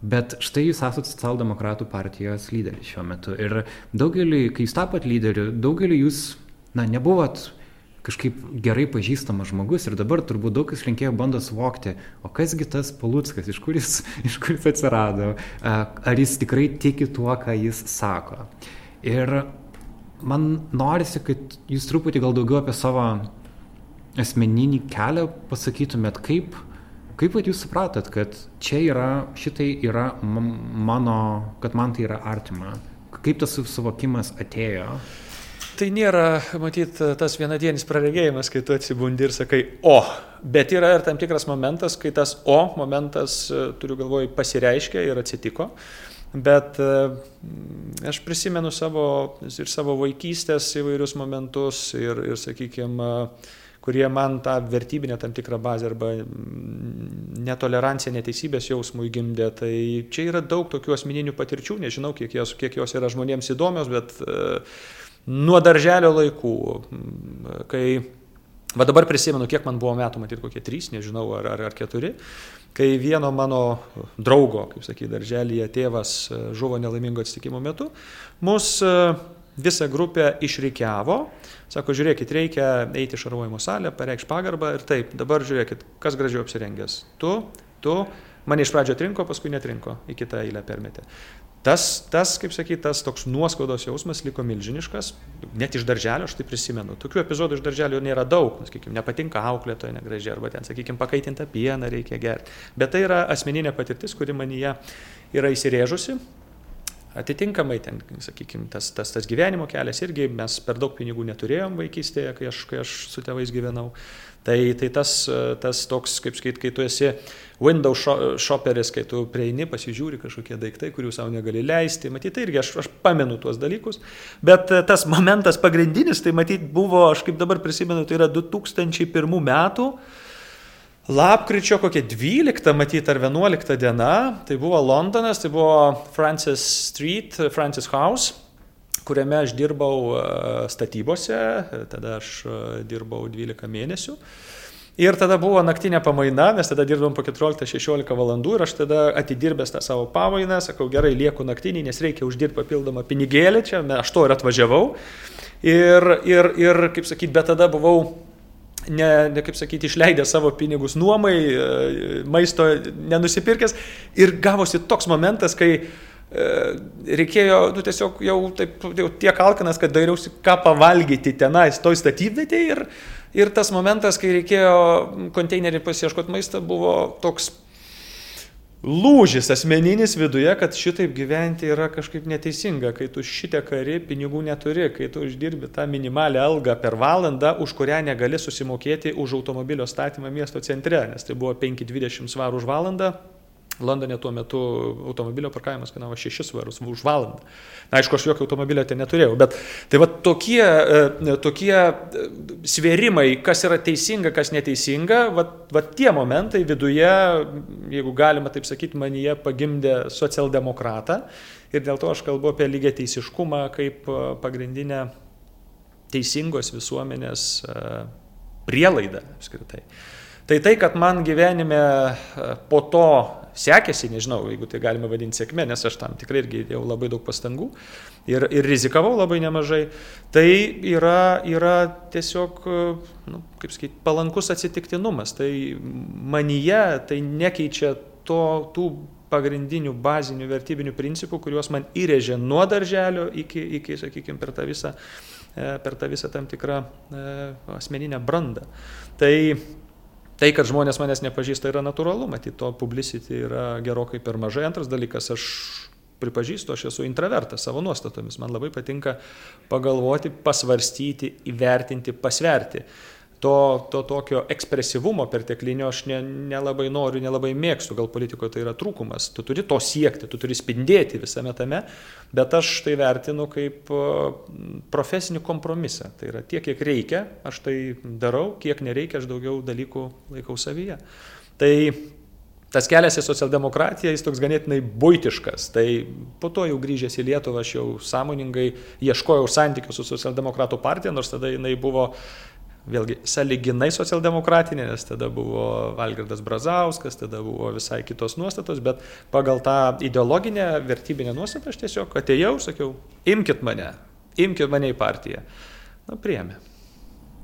Bet štai jūs esate socialdemokratų partijos lyderis šiuo metu. Ir daugelį, kai jūs tapot lyderiu, daugelį jūs, na, nebuvot kažkaip gerai pažįstamas žmogus ir dabar turbūt daug kas rinkėjų bando suvokti, o kasgi tas Paluckas, iš kur jis, iš kur jis atsirado, ar jis tikrai tiki tuo, ką jis sako. Ir man norisi, kad jūs truputį gal daugiau apie savo asmeninį kelią pasakytumėt, kaip, kaip jūs supratot, kad čia yra, šitai yra mano, kad man tai yra artima, kaip tas suvokimas atėjo. Tai nėra, matyt, tas vienadienis praregėjimas, kai tu atsibundi ir sakai, o, bet yra ir tam tikras momentas, kai tas o momentas, turiu galvoj, pasireiškia ir atsitiko. Bet e, aš prisimenu savo ir savo vaikystės įvairius momentus ir, ir sakykime, kurie man tą vertybinę tam tikrą bazę arba netoleranciją, neteisybės jausmų įgimdė. Tai čia yra daug tokių asmeninių patirčių, nežinau, kiek jos, kiek jos yra žmonėms įdomios, bet uh, nuo darželio laikų, kai Va dabar prisimenu, kiek man buvo metų, matyt, kokie trys, nežinau, ar, ar, ar keturi, kai vieno mano draugo, kaip sakyti, darželėje tėvas e, žuvo nelaimingo atsitikimo metu, mus e, visą grupę išreikiavo, sako, žiūrėkit, reikia eiti į šarvojimo salę, pareikš pagarbą ir taip, dabar žiūrėkit, kas gražiau apsirengęs. Tu, tu, mane iš pradžio atrinko, paskui netrinko, į kitą eilę permetė. Tas, tas, kaip sakyti, tas toks nuoskaudos jausmas liko milžiniškas, net iš darželio aš tai prisimenu. Tokių epizodų iš darželio nėra daug, sakykime, nepatinka auklėtoje negražiai, arba ten, sakykime, pakaitintą pieną reikia gerti. Bet tai yra asmeninė patirtis, kuri manyje yra įsirėžusi. Atitinkamai, ten, sakykime, tas, tas, tas gyvenimo kelias irgi mes per daug pinigų neturėjom vaikystėje, kai aš, kai aš su tėvais gyvenau. Tai, tai tas, tas toks, kaip sakyt, kai tu esi window shopperis, kai tu prieini, pasižiūri kažkokie daiktai, kurių savo negali leisti, matyt, tai irgi aš, aš pamenu tuos dalykus, bet e, tas momentas pagrindinis, tai matyt, buvo, aš kaip dabar prisimenu, tai yra 2001 metų. Lapkričio kokia 12, matyt, ar 11 diena, tai buvo Londonas, tai buvo Francis Street, Francis House, kuriame aš dirbau e, statybose, tada aš e, dirbau 12 mėnesių. Ir tada buvo naktinė pamaina, mes tada dirbom po 14-16 valandų ir aš tada atidirbęs tą savo pamainą, sakau, gerai, lieku naktinį, nes reikia uždirbti papildomą pinigėlį, čia aš to ir atvažiavau. Ir, ir, ir kaip sakyt, bet tada buvau ne, ne kaip sakyti, išleidęs savo pinigus nuomai, e, maisto nenusipirkęs. Ir gavosi toks momentas, kai reikėjo, nu, tiesiog jau, taip, jau tiek alkanas, kad dairiausi, ką pavalgyti tenais, toj statybvietėje. Ir, ir tas momentas, kai reikėjo konteinerį pasieškoti maistą, buvo toks lūžis asmeninis viduje, kad šitaip gyventi yra kažkaip neteisinga, kai tu šitą karį pinigų neturi, kai tu uždirbi tą minimalią algą per valandą, už kurią negali susimokėti už automobilio statymą miesto centre, nes tai buvo 5-20 svarų už valandą, Londone tuo metu automobilio parkavimas kainavo 6 svarus už valandą. Na, aišku, aš jokio automobilio ten neturėjau, bet tai va tokie, e, tokie e, svėrimai, kas yra teisinga, kas neteisinga, va, va tie momentai viduje, jeigu galima taip sakyti, manyje pagimdė socialdemokratą ir dėl to aš kalbu apie lygiai teisiškumą kaip e, pagrindinę teisingos visuomenės prielaidą apskritai. Tai tai, kad man gyvenime po to sekėsi, nežinau, jeigu tai galima vadinti sėkme, nes aš tam tikrai irgi įdėjau labai daug pastangų ir, ir rizikavau labai nemažai, tai yra, yra tiesiog, nu, kaip sakyti, palankus atsitiktinumas. Tai manyje tai nekeičia to, tų pagrindinių bazinių vertybinių principų, kuriuos man įrėžė nuo darželio iki, iki sakykime, per tą visą, e, per tą visą tam tikrą e, asmeninę brandą. Tai Tai, kad žmonės manęs nepažįsta, yra natūralu, matyt, to publicity yra gerokai per mažai. Antras dalykas, aš pripažįstu, aš esu intravertas savo nuostatomis. Man labai patinka pagalvoti, pasvarstyti, įvertinti, pasverti to, to tokio ekspresyvumo perteklinio aš ne, nelabai noriu, nelabai mėgstu, gal politikoje tai yra trūkumas. Tu turi to siekti, tu turi spindėti visame tame, bet aš tai vertinu kaip profesinį kompromisą. Tai yra tiek, kiek reikia, aš tai darau, kiek nereikia, aš daugiau dalykų laikau savyje. Tai tas kelias į socialdemokratiją, jis toks ganėtinai būtiškas. Tai po to jau grįžęs į Lietuvą aš jau sąmoningai ieškojau santykių su socialdemokratų partija, nors tada jinai buvo vėlgi saliginai socialdemokratinė, nes tada buvo Valgirdas Brazauskas, tada buvo visai kitos nuostatos, bet pagal tą ideologinę, vertybinę nuostatą aš tiesiog atėjau, sakiau, imkite mane, imkite mane į partiją. Na, priemė.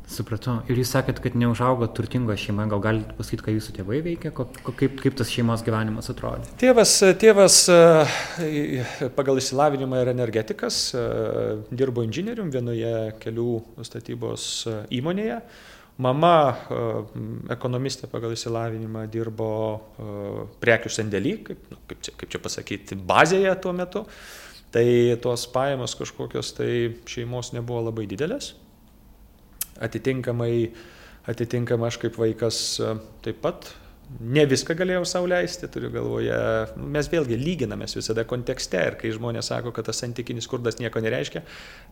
Supratau. Ir jūs sakėt, kad neužaugo turtingo šeima. Gal galite pasakyti, ką jūsų tėvai veikia, kaip, kaip tas šeimos gyvenimas atrodė? Tėvas, tėvas e, pagal išsilavinimą yra energetikas, e, dirbo inžinierium vienoje kelių statybos e, įmonėje. Mama, ekonomistė pagal išsilavinimą, dirbo prekių sandėlį, kaip, nu, kaip, čia, kaip čia pasakyti, bazėje tuo metu. Tai tos pajamos kažkokios tai šeimos nebuvo labai didelės atitinkamai, atitinkamai aš kaip vaikas e, taip pat ne viską galėjau sauliaisti, turiu galvoje, mes vėlgi lyginamės visada kontekste ir kai žmonės sako, kad tas santykinis skurdas nieko nereiškia,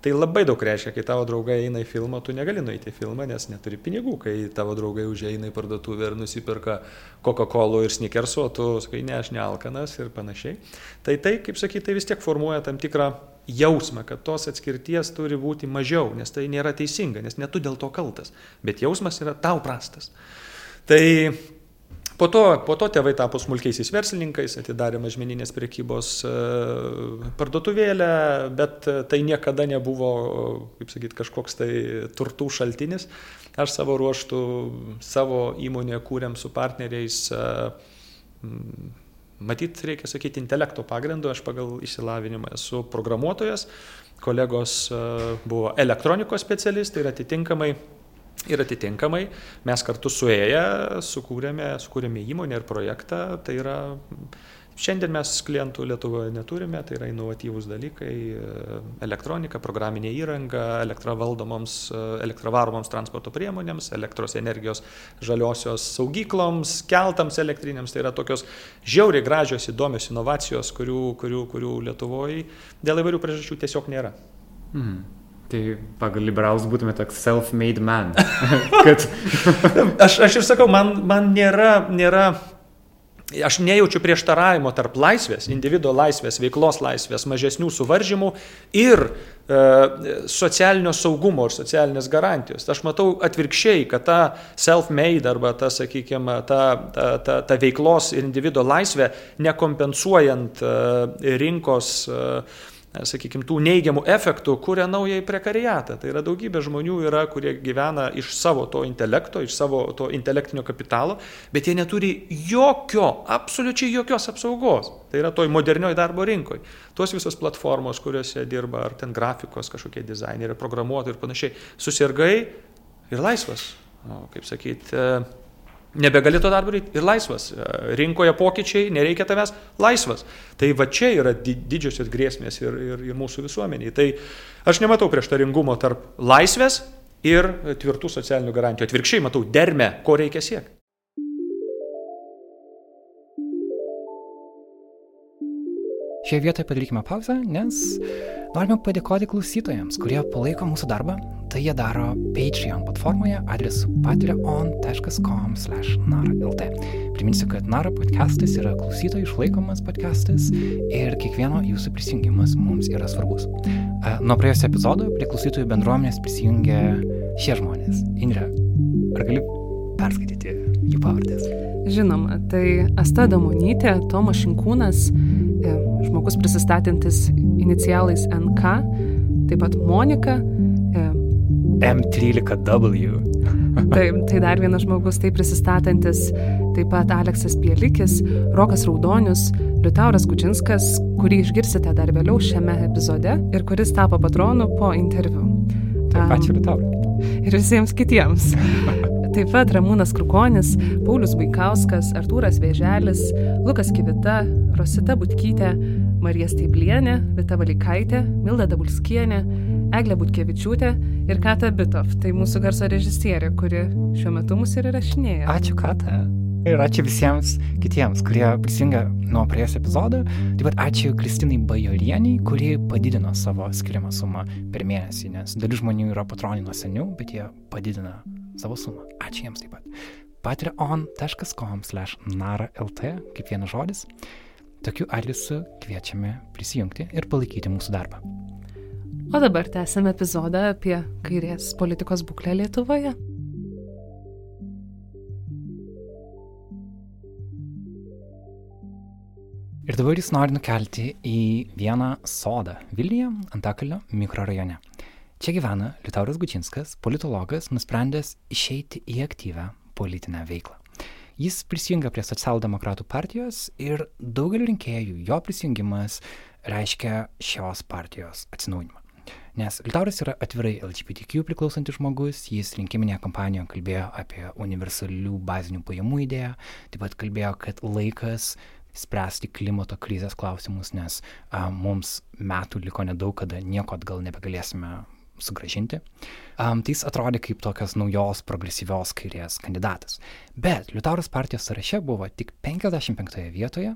tai labai daug reiškia, kai tavo draugai eina į filmą, tu negali nueiti į filmą, nes neturi pinigų, kai tavo draugai užeina į parduotuvę ir nusipirka Coca-Cola ir snickersų, o tu sakai, ne, aš nealkanas ir panašiai. Tai tai, kaip sakyti, tai vis tiek formuoja tam tikrą jausmą, kad tos atskirties turi būti mažiau, nes tai nėra teisinga, nes ne tu dėl to kaltas, bet jausmas yra tau prastas. Tai po to, po to tėvai tapo smulkiaisiais verslininkais, atidarė mažmeninės prekybos e, parduotuvėlę, bet tai niekada nebuvo, kaip sakyti, kažkoks tai turtų šaltinis. Aš savo ruoštų savo įmonę kūrėm su partneriais e, Matyt, reikia sakyti, intelekto pagrindu, aš pagal išsilavinimą esu programuotojas, kolegos e, buvo elektronikos specialistai ir atitinkamai Ir atitinkamai mes kartu suėję sukūrėme, sukūrėme įmonę ir projektą, tai yra Šiandien mes klientų Lietuvoje neturime, tai yra inovatyvūs dalykai - elektronika, programinė įranga, elektra valdomoms, elektravaromoms transporto priemonėms, elektros energijos žaliosios saugykloms, keltams elektriniams. Tai yra tokios žiauriai gražios, įdomios inovacijos, kurių, kurių, kurių Lietuvoje dėl įvairių priežasčių tiesiog nėra. Mm. Tai pagal liberalus būtume toks self-made man. Kad... aš, aš ir sakau, man, man nėra, nėra aš nejaučiu prieštaravimo tarp laisvės, individuo laisvės, veiklos laisvės, mažesnių suvaržymų ir e, socialinio saugumo ir socialinės garantijos. Aš matau atvirkščiai, kad ta self-made arba ta, sakykime, ta, ta, ta, ta veiklos ir individuo laisvė, nekompensuojant e, rinkos e, sakykime, tų neigiamų efektų kuria naują prekariatą. Tai yra daugybė žmonių yra, kurie gyvena iš savo to intelekto, iš savo to intelektinio kapitalo, bet jie neturi jokio, absoliučiai jokios apsaugos. Tai yra toj modernioji darbo rinkoje. Tos visos platformos, kuriuose dirba ar ten grafikos kažkokie dizaineriai, programuotojai ir panašiai, susirgai ir laisvas. O, kaip sakyti, nebegali to darbo daryti ir laisvas. Rinkoje pokyčiai, nereikia tavęs, laisvas. Tai va čia yra didžiosios grėsmės ir, ir, ir mūsų visuomeniai. Tai aš nematau prieštaringumo tarp laisvės ir tvirtų socialinių garantijų. Atvirkščiai matau dermę, ko reikia siekti. Šioje vietoje padarykime pauzę, nes norime padėkoti klausytojams, kurie palaiko mūsų darbą. Tai jie daro Patreon platformoje adresu patreon.com/nara.lt. Priminsiu, kad Nara podcastas yra klausytojų išlaikomas podcastas ir kiekvieno jūsų prisijungimas mums yra svarbus. Nuo praėjusio epizodo prie klausytojų bendruomenės prisijungė šie žmonės. Indre, ar gali perskaityti jų pavardės? Žinoma, tai Asta Damonytė, Tomas Šinkūnas, e, žmogus prisistatantis inicialais NK, taip pat Monika. E, M13W. Taip, tai dar vienas žmogus taip prisistatantis, taip pat Aleksas Pielikis, Rokas Raudonius, Liutauras Kučinskas, kurį išgirsite dar vėliau šiame epizode ir kuris tapo patronu po interviu. Taip, ačiū Liutaurai. Ir visiems kitiems. Taip pat Ramūnas Krukonis, Paulius Vaikauskas, Artūras Vėželis, Lukas Kivita, Rosita Butkytė, Marija Steiblienė, Vita Valikaitė, Milda Dabulskienė, Eglė Butkevičiūtė ir Kata Bitov. Tai mūsų garso režisierė, kuri šiuo metu mus ir įrašinėja. Ačiū, Kata. Ir ačiū visiems kitiems, kurie prisijungia nuo praėjusio epizodo. Taip pat ačiū Kristinai Bajorieniai, kuri padidino savo skiriamą sumą per mėnesį, nes dalis žmonių yra patronai nuo seniau, bet jie padidina savo sumą. Ačiū jiems taip pat. patreon.com/nara.lt kaip vienas žodis. Tokiu adresu kviečiame prisijungti ir palaikyti mūsų darbą. O dabar tęsime epizodą apie kairės politikos būklę Lietuvoje. Ir dabar jis nori nukelti į vieną sodą Vilniuje, Antakalio mikrorajone. Čia gyvena Liutauras Gučinskas, politologas, nusprendęs išeiti į aktyvę politinę veiklą. Jis prisijungia prie socialdemokratų partijos ir daugeliu rinkėjų jo prisijungimas reiškia šios partijos atsinaujinimą. Nes Liutauras yra atvirai LGBTQ priklausantis žmogus, jis rinkiminėje kampanijoje kalbėjo apie universalių bazinių pajamų idėją, taip pat kalbėjo, kad laikas spręsti klimato krizės klausimus, nes a, mums metų liko nedaug, kada nieko atgal nebegalėsime sugražinti. Um, tai jis atrodė kaip tokios naujos progresyvios kairės kandidatas. Bet Liutauras partijos sąraše buvo tik 55 vietoje.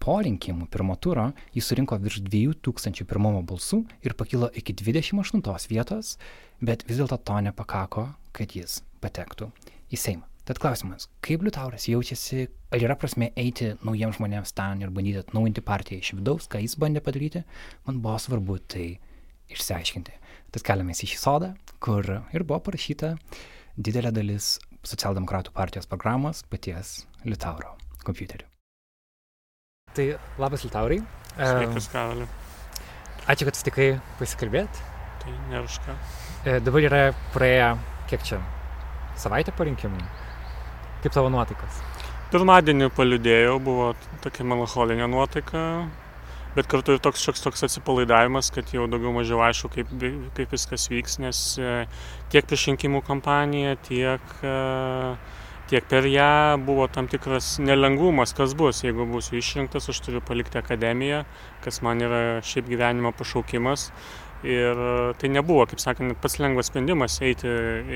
Po rinkimų pirmo turo jis surinko virš 2000 pirmumo balsų ir pakilo iki 28 vietos, bet vis dėlto to nepakako, kad jis patektų į Seimą. Tad klausimas, kaip Liutauras jaučiasi, ar yra prasme eiti naujiems žmonėms ten ir bandyti atnaujinti partiją iš vidaus, ką jis bandė padaryti, man buvo svarbu tai išsiaiškinti. Tad keliamės į šį sodą, kur ir buvo parašyta didelė dalis socialdemokratų partijos programos paties Liutauro kompiuteriu. Tai labas Liutaurai. Sveikas, Karaliu. Ačiū, kad sutikai pasikalbėti. Tai ne už ką. E, dabar yra praėję, kiek čia, savaitę po rinkimų. Kaip tavo nuotaikas? Pirmadienį paliudėjau, buvo tokia melancholinė nuotaika, bet kartu ir toks šioks toks atsipalaidavimas, kad jau daugiau mažiau aišku, kaip, kaip viskas vyks, nes e, tiek prieš rinkimų kampaniją, tiek, e, tiek per ją buvo tam tikras nelengvumas, kas bus, jeigu būsiu išrinktas, aš turiu palikti akademiją, kas man yra šiaip gyvenimo pašaukimas. Ir e, tai nebuvo, kaip sakant, pats lengvas sprendimas eiti,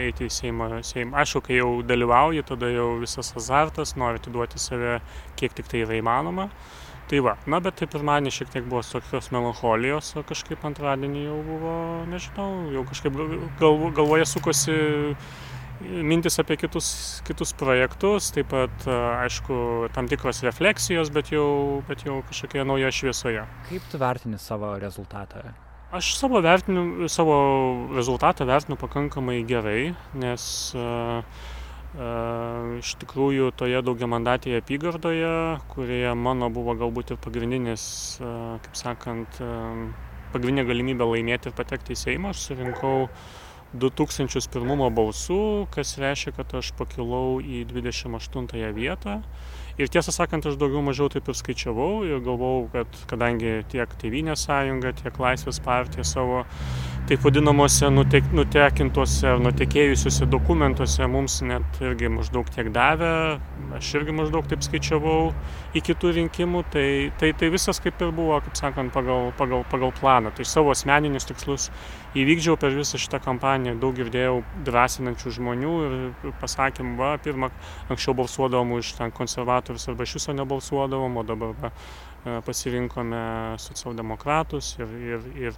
eiti į Seimą. Seimą. Aišku, kai jau dalyvauji, tada jau visas azartas, nori atiduoti save, kiek tik tai yra įmanoma. Uh, tai va na bet tai pirmadienį šiek tiek buvo tokios melancholijos o kažkaip antradienį jau buvo nežinau jau kažkaip gal galvoje sukosi mintis apie kitus, kitus projektus, taip pat, aišku, tam tikros refleksijos, bet jau, bet jau kažkokie nauja šviesoje. Kaip tu vertini savo rezultatą? Aš savo, vertinu, savo rezultatą vertinu pakankamai gerai, nes uh, iš tikrųjų toje daugiamandatėje apygardoje, kurioje mano buvo galbūt ir pagrindinis, kaip sakant, pagrindinė galimybė laimėti ir patekti į Seimą, aš surinkau uh, 2000 pirmumo balsų, kas reiškia, kad aš pakilau į 28 vietą. Ir tiesą sakant, aš daugiau mažiau taip ir skaičiavau ir galvau, kad kadangi tiek Tevinės sąjunga, tiek Laisvės partija savo taip vadinamuose nutek, nutekintuose, nutekėjusiuose dokumentuose mums net irgi maždaug tiek davė, aš irgi maždaug taip skaičiavau iki tų rinkimų, tai, tai, tai visas kaip ir buvo, kaip sakant, pagal, pagal, pagal planą. Tai savo asmeninius tikslus įvykdžiau per visą šitą kampaniją, daug girdėjau drąsinančių žmonių ir pasakym, va, pirmą, anksčiau balsuodavom už ten konservatorius arba iš viso nebalsuodavom, o dabar va, pasirinkome socialdemokratus ir, ir, ir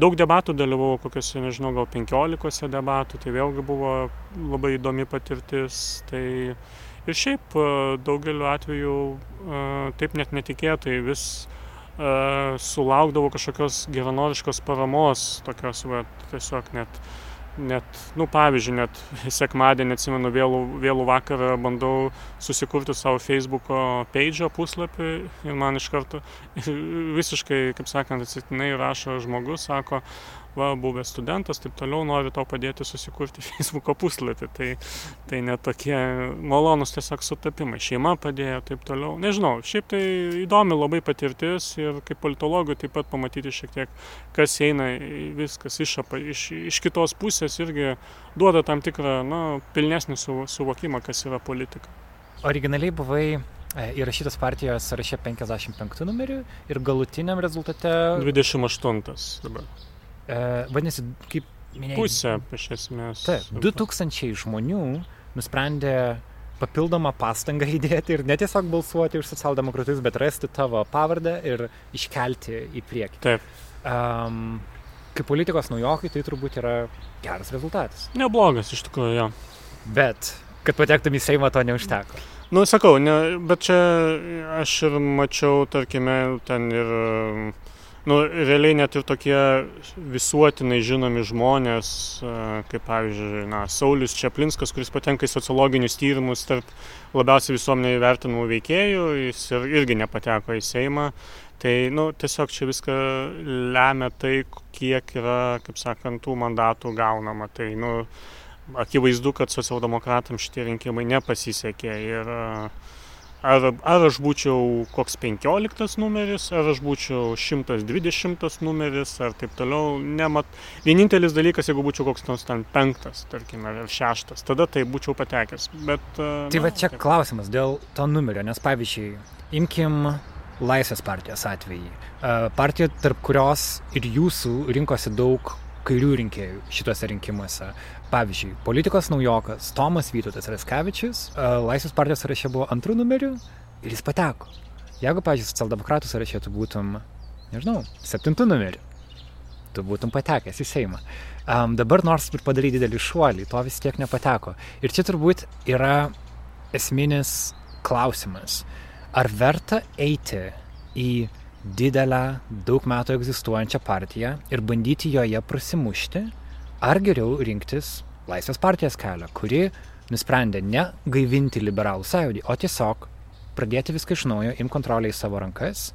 daug debatų dalyvavau, kokiuose, nežinau, gal penkiolikose debatų, tai vėlgi buvo labai įdomi patirtis. Tai ir šiaip e, daugeliu atveju e, taip net netikėtai vis sulaukdavau kažkokios geranoriškos paramos, tokios, va, tiesiog net net, nu, pavyzdžiui, net sekmadienį, atsimenu, vėlų, vėlų vakarą bandau susikurti savo Facebook'o page puslapį ir man iš karto visiškai, kaip sakant, atsitiktinai rašo žmogus, sako, va, buvęs studentas, taip toliau nori tau padėti susikurti Facebook'o puslapį. Tai, tai net tokie malonus tiesiog sutapimai. Šeima padėjo, taip toliau. Nežinau, šiaip tai įdomi labai patirtis ir kaip politologui taip pat pamatyti šiek tiek, kas eina viskas iš, iš, iš kitos pusės irgi duoda tam tikrą, na, pilnesnį suvokimą, kas yra politika. Originaliai buvai e, įrašytas partijos sąraše 55 numeriu ir galutiniam rezultate 28 dabar. E, vadinasi, kaip minėjai. Pusė, iš esmės. Taip, 2000 žmonių nusprendė papildomą pastangą įdėti ir ne tiesiog balsuoti už socialdemokratus, bet rasti tavo pavardę ir iškelti į priekį. Taip. Um, kaip politikos naujokui tai turbūt yra geras rezultatas. Neblogas iš tikrųjų, jo. Bet, kad patektum į Seimą, to neužteko. Nu, sakau, ne, bet čia aš ir mačiau, tarkime, ten ir nu, realiai net ir tokie visuotinai žinomi žmonės, kaip pavyzdžiui, na, Saulis Čiaplinskas, kuris patenka į sociologinius tyrimus tarp labiausiai visuomenėje vertinamų veikėjų, jis ir, irgi nepateko į Seimą. Tai, nu, tiesiog čia viską lemia tai, kiek yra, kaip sakant, tų mandatų gaunama. Tai, nu, akivaizdu, kad socialdemokratams šitie rinkimai nepasisekė ir uh, Ar, ar aš būčiau koks 15 numeris, ar aš būčiau 120 numeris, ar taip toliau. Nemat. Vienintelis dalykas, jeigu būčiau koks nors ten penktas, tarkime, ar šeštas, tada tai būčiau patekęs. Bet, uh, tai na, va čia taip. klausimas dėl to numerio, nes pavyzdžiui, imkim Laisvės partijos atvejį. Uh, partija, tarp kurios ir jūsų rinkosi daug kairių rinkėjų šituose rinkimuose. Pavyzdžiui, politikos naujokas Tomas Vytautas Reskevičius Laisvės partijos sąraše buvo antrų numerių ir jis pateko. Jeigu, pavyzdžiui, socialdemokratų sąraše tu būtum, nežinau, septintų numerių, tu būtum patekęs į Seimą. Um, dabar nors ir padarai didelį šuolį, to vis tiek nepateko. Ir čia turbūt yra esminis klausimas. Ar verta eiti į didelę, daug metų egzistuojančią partiją ir bandyti joje prasimušti, ar geriau rinktis Laisvės partijos kelią, kuri nusprendė ne gaivinti liberalų sąjūdį, o tiesiog pradėti viską iš naujo, im kontrolę į savo rankas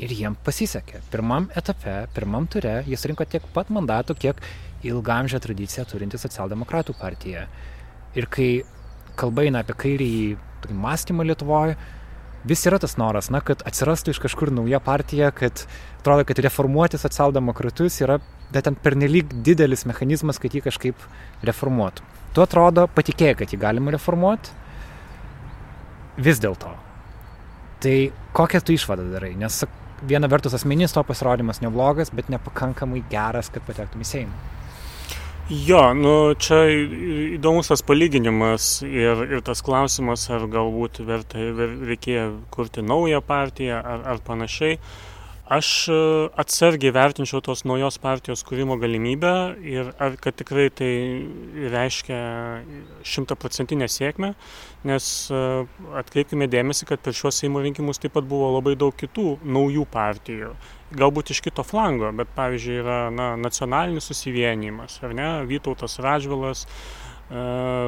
ir jiem pasisekė. Pirmam etape, pirmam ture jis rinko tiek pat mandatų, kiek ilgamžę tradiciją turinti socialdemokratų partija. Ir kai kalba eina apie kairįjį mąstymą Lietuvoje, vis yra tas noras, na, kad atsirastų iš kažkur nauja partija, kad atrodo, kad reformuoti socialdemokratus yra, bet ten pernelyg didelis mechanizmas, kad jį kažkaip reformuotų. Tu atrodo, patikėjai, kad jį galima reformuoti. Vis dėlto. Tai kokią tu išvadą darai? Nes viena vertus asmeninis to pasirodymas neblogas, bet nepakankamai geras, kad patektum į Seimą. Jo, nu čia įdomus tas palyginimas ir, ir tas klausimas, ar galbūt verta, ver, reikėjo kurti naują partiją ar, ar panašiai. Aš e, atsargiai vertinčiau tos naujos partijos kūrimo galimybę ir ar kad tikrai tai reiškia šimtaprocentinę sėkmę, nes e, atkreipkime dėmesį, kad per šiuos Seimo rinkimus taip pat buvo labai daug kitų naujų partijų. Galbūt iš kito flango, bet pavyzdžiui yra na, nacionalinis susivienimas, ar ne, Vytautas Radžvilas, e,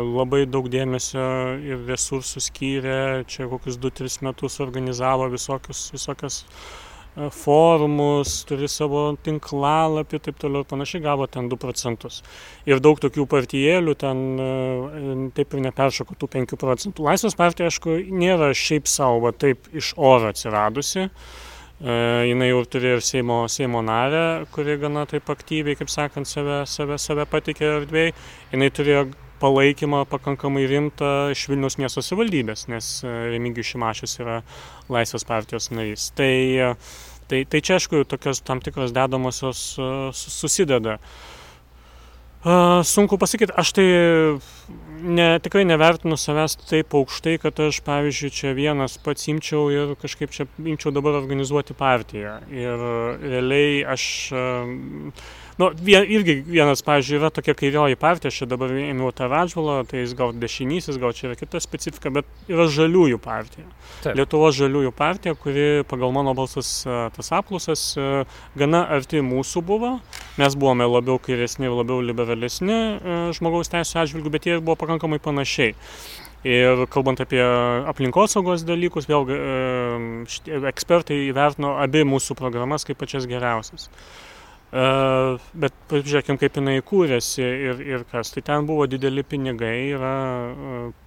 labai daug dėmesio ir resursų skyrė, čia kokius 2-3 metus organizavo visokius, visokias E, forumus, turi savo tinklalapį ir taip toliau ir panašiai, gavo ten 2 procentus. Ir daug tokių partijėlių ten e, taip ir neperšoko tų 5 procentų. Laisvės partija, aišku, nėra šiaip savo, taip iš oro atsiradusi. E, jinai jau turi ir Seimo, Seimo narę, kuri gana taip aktyviai, kaip sakant, save, save, save patikė erdvėjai. Jinai turėjo palaikymą pakankamai rimtą iš Vilniaus miesto savivaldybės, nes e, Remigijus Šimašius yra Laisvės partijos narys. Tai, e, tai, tai čia, aišku, tokios tam tikros dedamosios e, susideda. Sunku pasakyti, aš tai ne, tikrai nevertinu savęs taip aukštai, kad aš, pavyzdžiui, čia vienas pats imčiau ir kažkaip čia imčiau dabar organizuoti partiją. Ir realiai aš Nu, vien, irgi vienas, pavyzdžiui, yra tokia kairioji partija, aš čia dabar ėmiau tą Radžvalą, tai jis gal dešinysis, gal čia yra kita specifika, bet yra žaliųjų partija. Taip. Lietuvos žaliųjų partija, kuri pagal mano balsas tas apklausas gana arti mūsų buvo. Mes buvome labiau kairesni ir labiau liberalesni žmogaus teisų atžvilgių, bet jie buvo pakankamai panašiai. Ir kalbant apie aplinkosaugos dalykus, vėlgi ekspertai įvertino abi mūsų programas kaip pačias geriausias. Bet pažiūrėkim, kaip jinai kūrėsi ir, ir kas. Tai ten buvo dideli pinigai, yra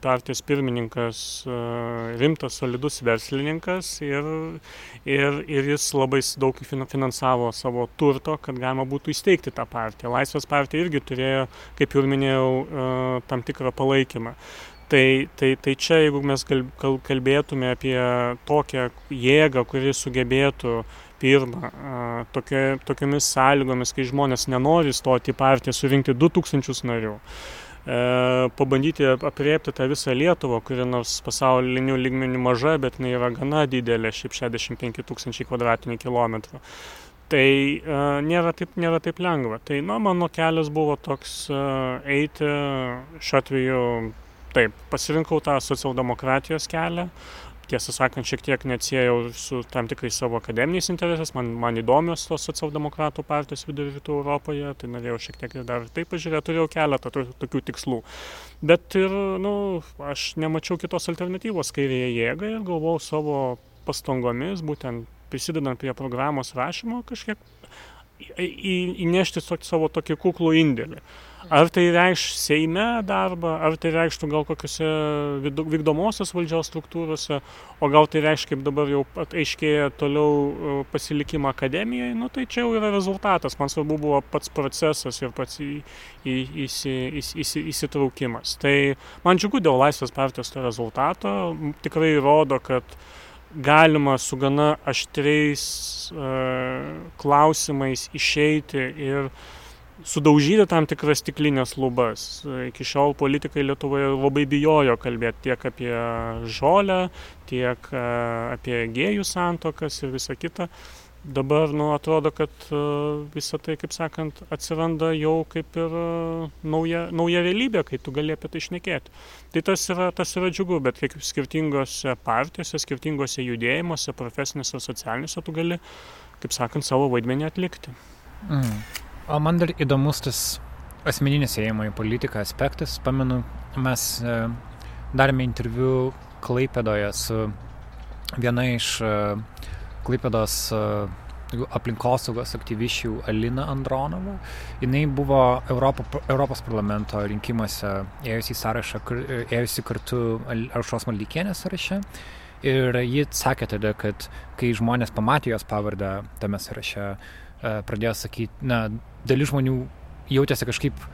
partijos pirmininkas rimtas, solidus verslininkas ir, ir, ir jis labai daug finansavo savo turto, kad galima būtų įsteigti tą partiją. Laisvės partija irgi turėjo, kaip jau minėjau, tam tikrą palaikymą. Tai, tai, tai čia, jeigu mes kalbėtume apie tokią jėgą, kuri sugebėtų uh, pirma, tokia, tokiamis sąlygomis, kai žmonės nenori stoti į partiją, surinkti 2000 narių, e, pabandyti apriepti tą visą Lietuvą, kuri nors pasaulinių lygmenių maža, bet jinai yra gana didelė, šiaip 65 tūkstančiai kvadratinių kilometrų. Tai uh, nėra, taip, nėra taip lengva. Tai, na, mano kelias buvo toks uh, eiti, šiuo atveju, taip, pasirinkau tą socialdemokratijos kelią, uh, tiesą sakant, šiek tiek neatsiejau su tam tikrais savo akademiniais interesais, man, man įdomios tos socialdemokratų partijos vidurio rytų Europoje, tai norėjau šiek tiek ir dar taip pažiūrėti, turėjau keletą tokių tikslų. Bet ir, na, nu, aš nemačiau kitos alternatyvos kairėje jėgai ir galvojau savo pastangomis, būtent prisidedant prie programos rašymo, kažkiek įnešti savo tokį kuklų indėlį. Ar tai reikš Seime darbą, ar tai reikštų gal kokiuose vykdomosios valdžios struktūrose, o gal tai reiškia, kaip dabar jau aiškėja toliau e, pasilikimą akademijoje, nu tai čia jau yra rezultatas. Man svarbu buvo pats procesas ir pats į, į, įsi, įsi, įsi, įsitraukimas. Tai man džiugu dėl Laisvės partijos to rezultato. Tikrai rodo, kad galima su gana aštriais uh, klausimais išeiti ir sudaužyti tam tikras stiklinės lubas. Iki šiol politikai Lietuvoje labai bijojo kalbėti tiek apie žolę, tiek e, apie gėjų santokas ir visą kitą. Dabar, nu, atrodo, kad uh, visa tai, kaip sakant, atsiranda jau kaip ir uh, nauja, nauja realybė, kai tu gali apie tai išnekėti. Tai tas yra, tas yra džiugu, bet kiek skirtingose partijose, skirtingose judėjimuose, profesinėse, socialinėse, tu gali, kaip sakant, savo vaidmenį atlikti. Mm. O man dar įdomus tas asmeninis ėjimo į politiką aspektas. Pamenu, mes e, darėme interviu Klaipėdoje su viena iš e, Klaipėdos e, aplinkosaugos aktyviščių Alina Andronova. Jis buvo Europo, Europos parlamento rinkimuose ėjusi į sąrašą, ėjusi kartu Aršos Maldykienės sąraše. Ir ji sakė tada, kad kai žmonės pamatė jos pavardę tame sąraše, pradėjo sakyti, na, dalis žmonių jautėsi kažkaip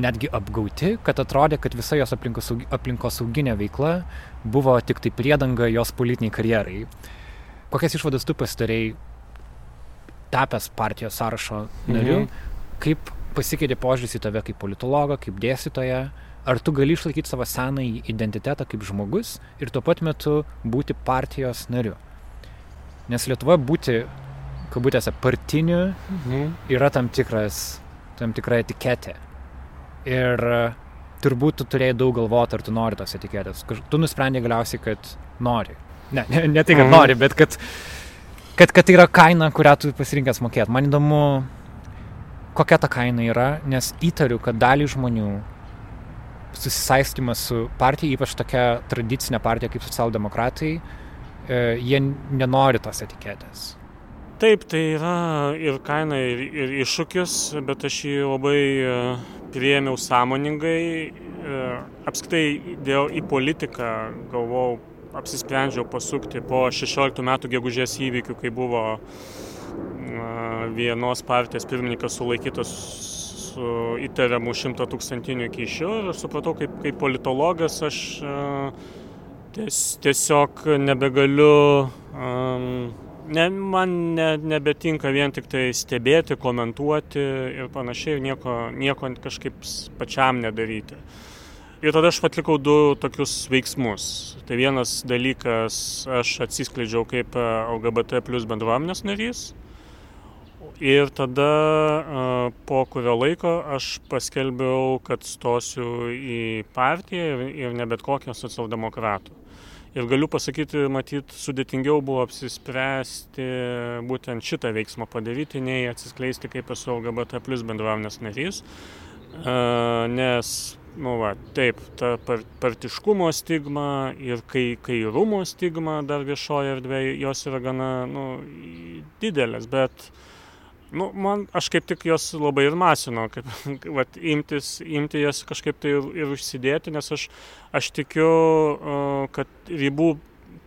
netgi apgauti, kad atrodė, kad visa jos aplinkosauginė veikla buvo tik tai priedanga jos politiniai karjerai. Kokias išvadas tu pasidarėjai tapęs partijos sąrašo nariu, mhm. kaip pasikeitė požiūris į tave kaip politologą, kaip dėstytoją, ar tu gali išlaikyti savo senąjį identitetą kaip žmogus ir tuo pat metu būti partijos nariu. Nes Lietuvoje būti kabutėse, partinių, Mhm. yra tam tikras, tam tikra etiketė. Ir turbūt tu turėjai daug galvoti, ar tu nori tos etiketės. Tu nusprendė galiausiai, kad nori. Ne, ne, ne tai, kad Mhm. nori, bet kad, kad, kad tai yra kaina, kurią tu pasirinkęs mokėti. Man įdomu, kokia ta kaina yra, nes įtariu, kad dalį žmonių susisaistymas su partija, ypač tokia tradicinė partija kaip socialdemokratai, e, jie nenori tos etiketės. Taip, tai yra ir kaina, ir, ir iššūkis, bet aš jį labai e, priėmiau sąmoningai. E, Apskritai dėl į politiką galvojau, apsisprendžiau pasukti po 16 metų gegužės įvykių, kai buvo e, vienos partijos pirmininkas sulaikytas su įtariamu 100 tūkstantinių kyšių ir aš supratau, kaip, kaip politologas aš ties, tiesiog nebegaliu um, ne, man ne, nebetinka vien tik tai stebėti, komentuoti ir panašiai, nieko, nieko kažkaip pačiam nedaryti. Ir tada aš atlikau du tokius veiksmus. Tai vienas dalykas, aš atsiskleidžiau kaip e, LGBT plus bendruomenės narys. Ir tada e, po kurio laiko aš paskelbiau, kad stosiu į partiją ir ne bet kokią socialdemokratų. Ir galiu pasakyti, matyt, sudėtingiau buvo apsispręsti būtent šitą veiksmą padaryti, nei atsiskleisti kaip esu LGBT plus bendruomenės narys. E, Nes, nu va, taip, ta par- partiškumo stigma ir kai, kairumo stigma dar viešoje erdvėje, jos yra gana, nu, didelės, bet Nu, man, aš kaip tik jos labai ir masino, kaip, vat, imtis, imti jas kažkaip tai ir, ir užsidėti, nes aš, aš tikiu, uh, kad ribų,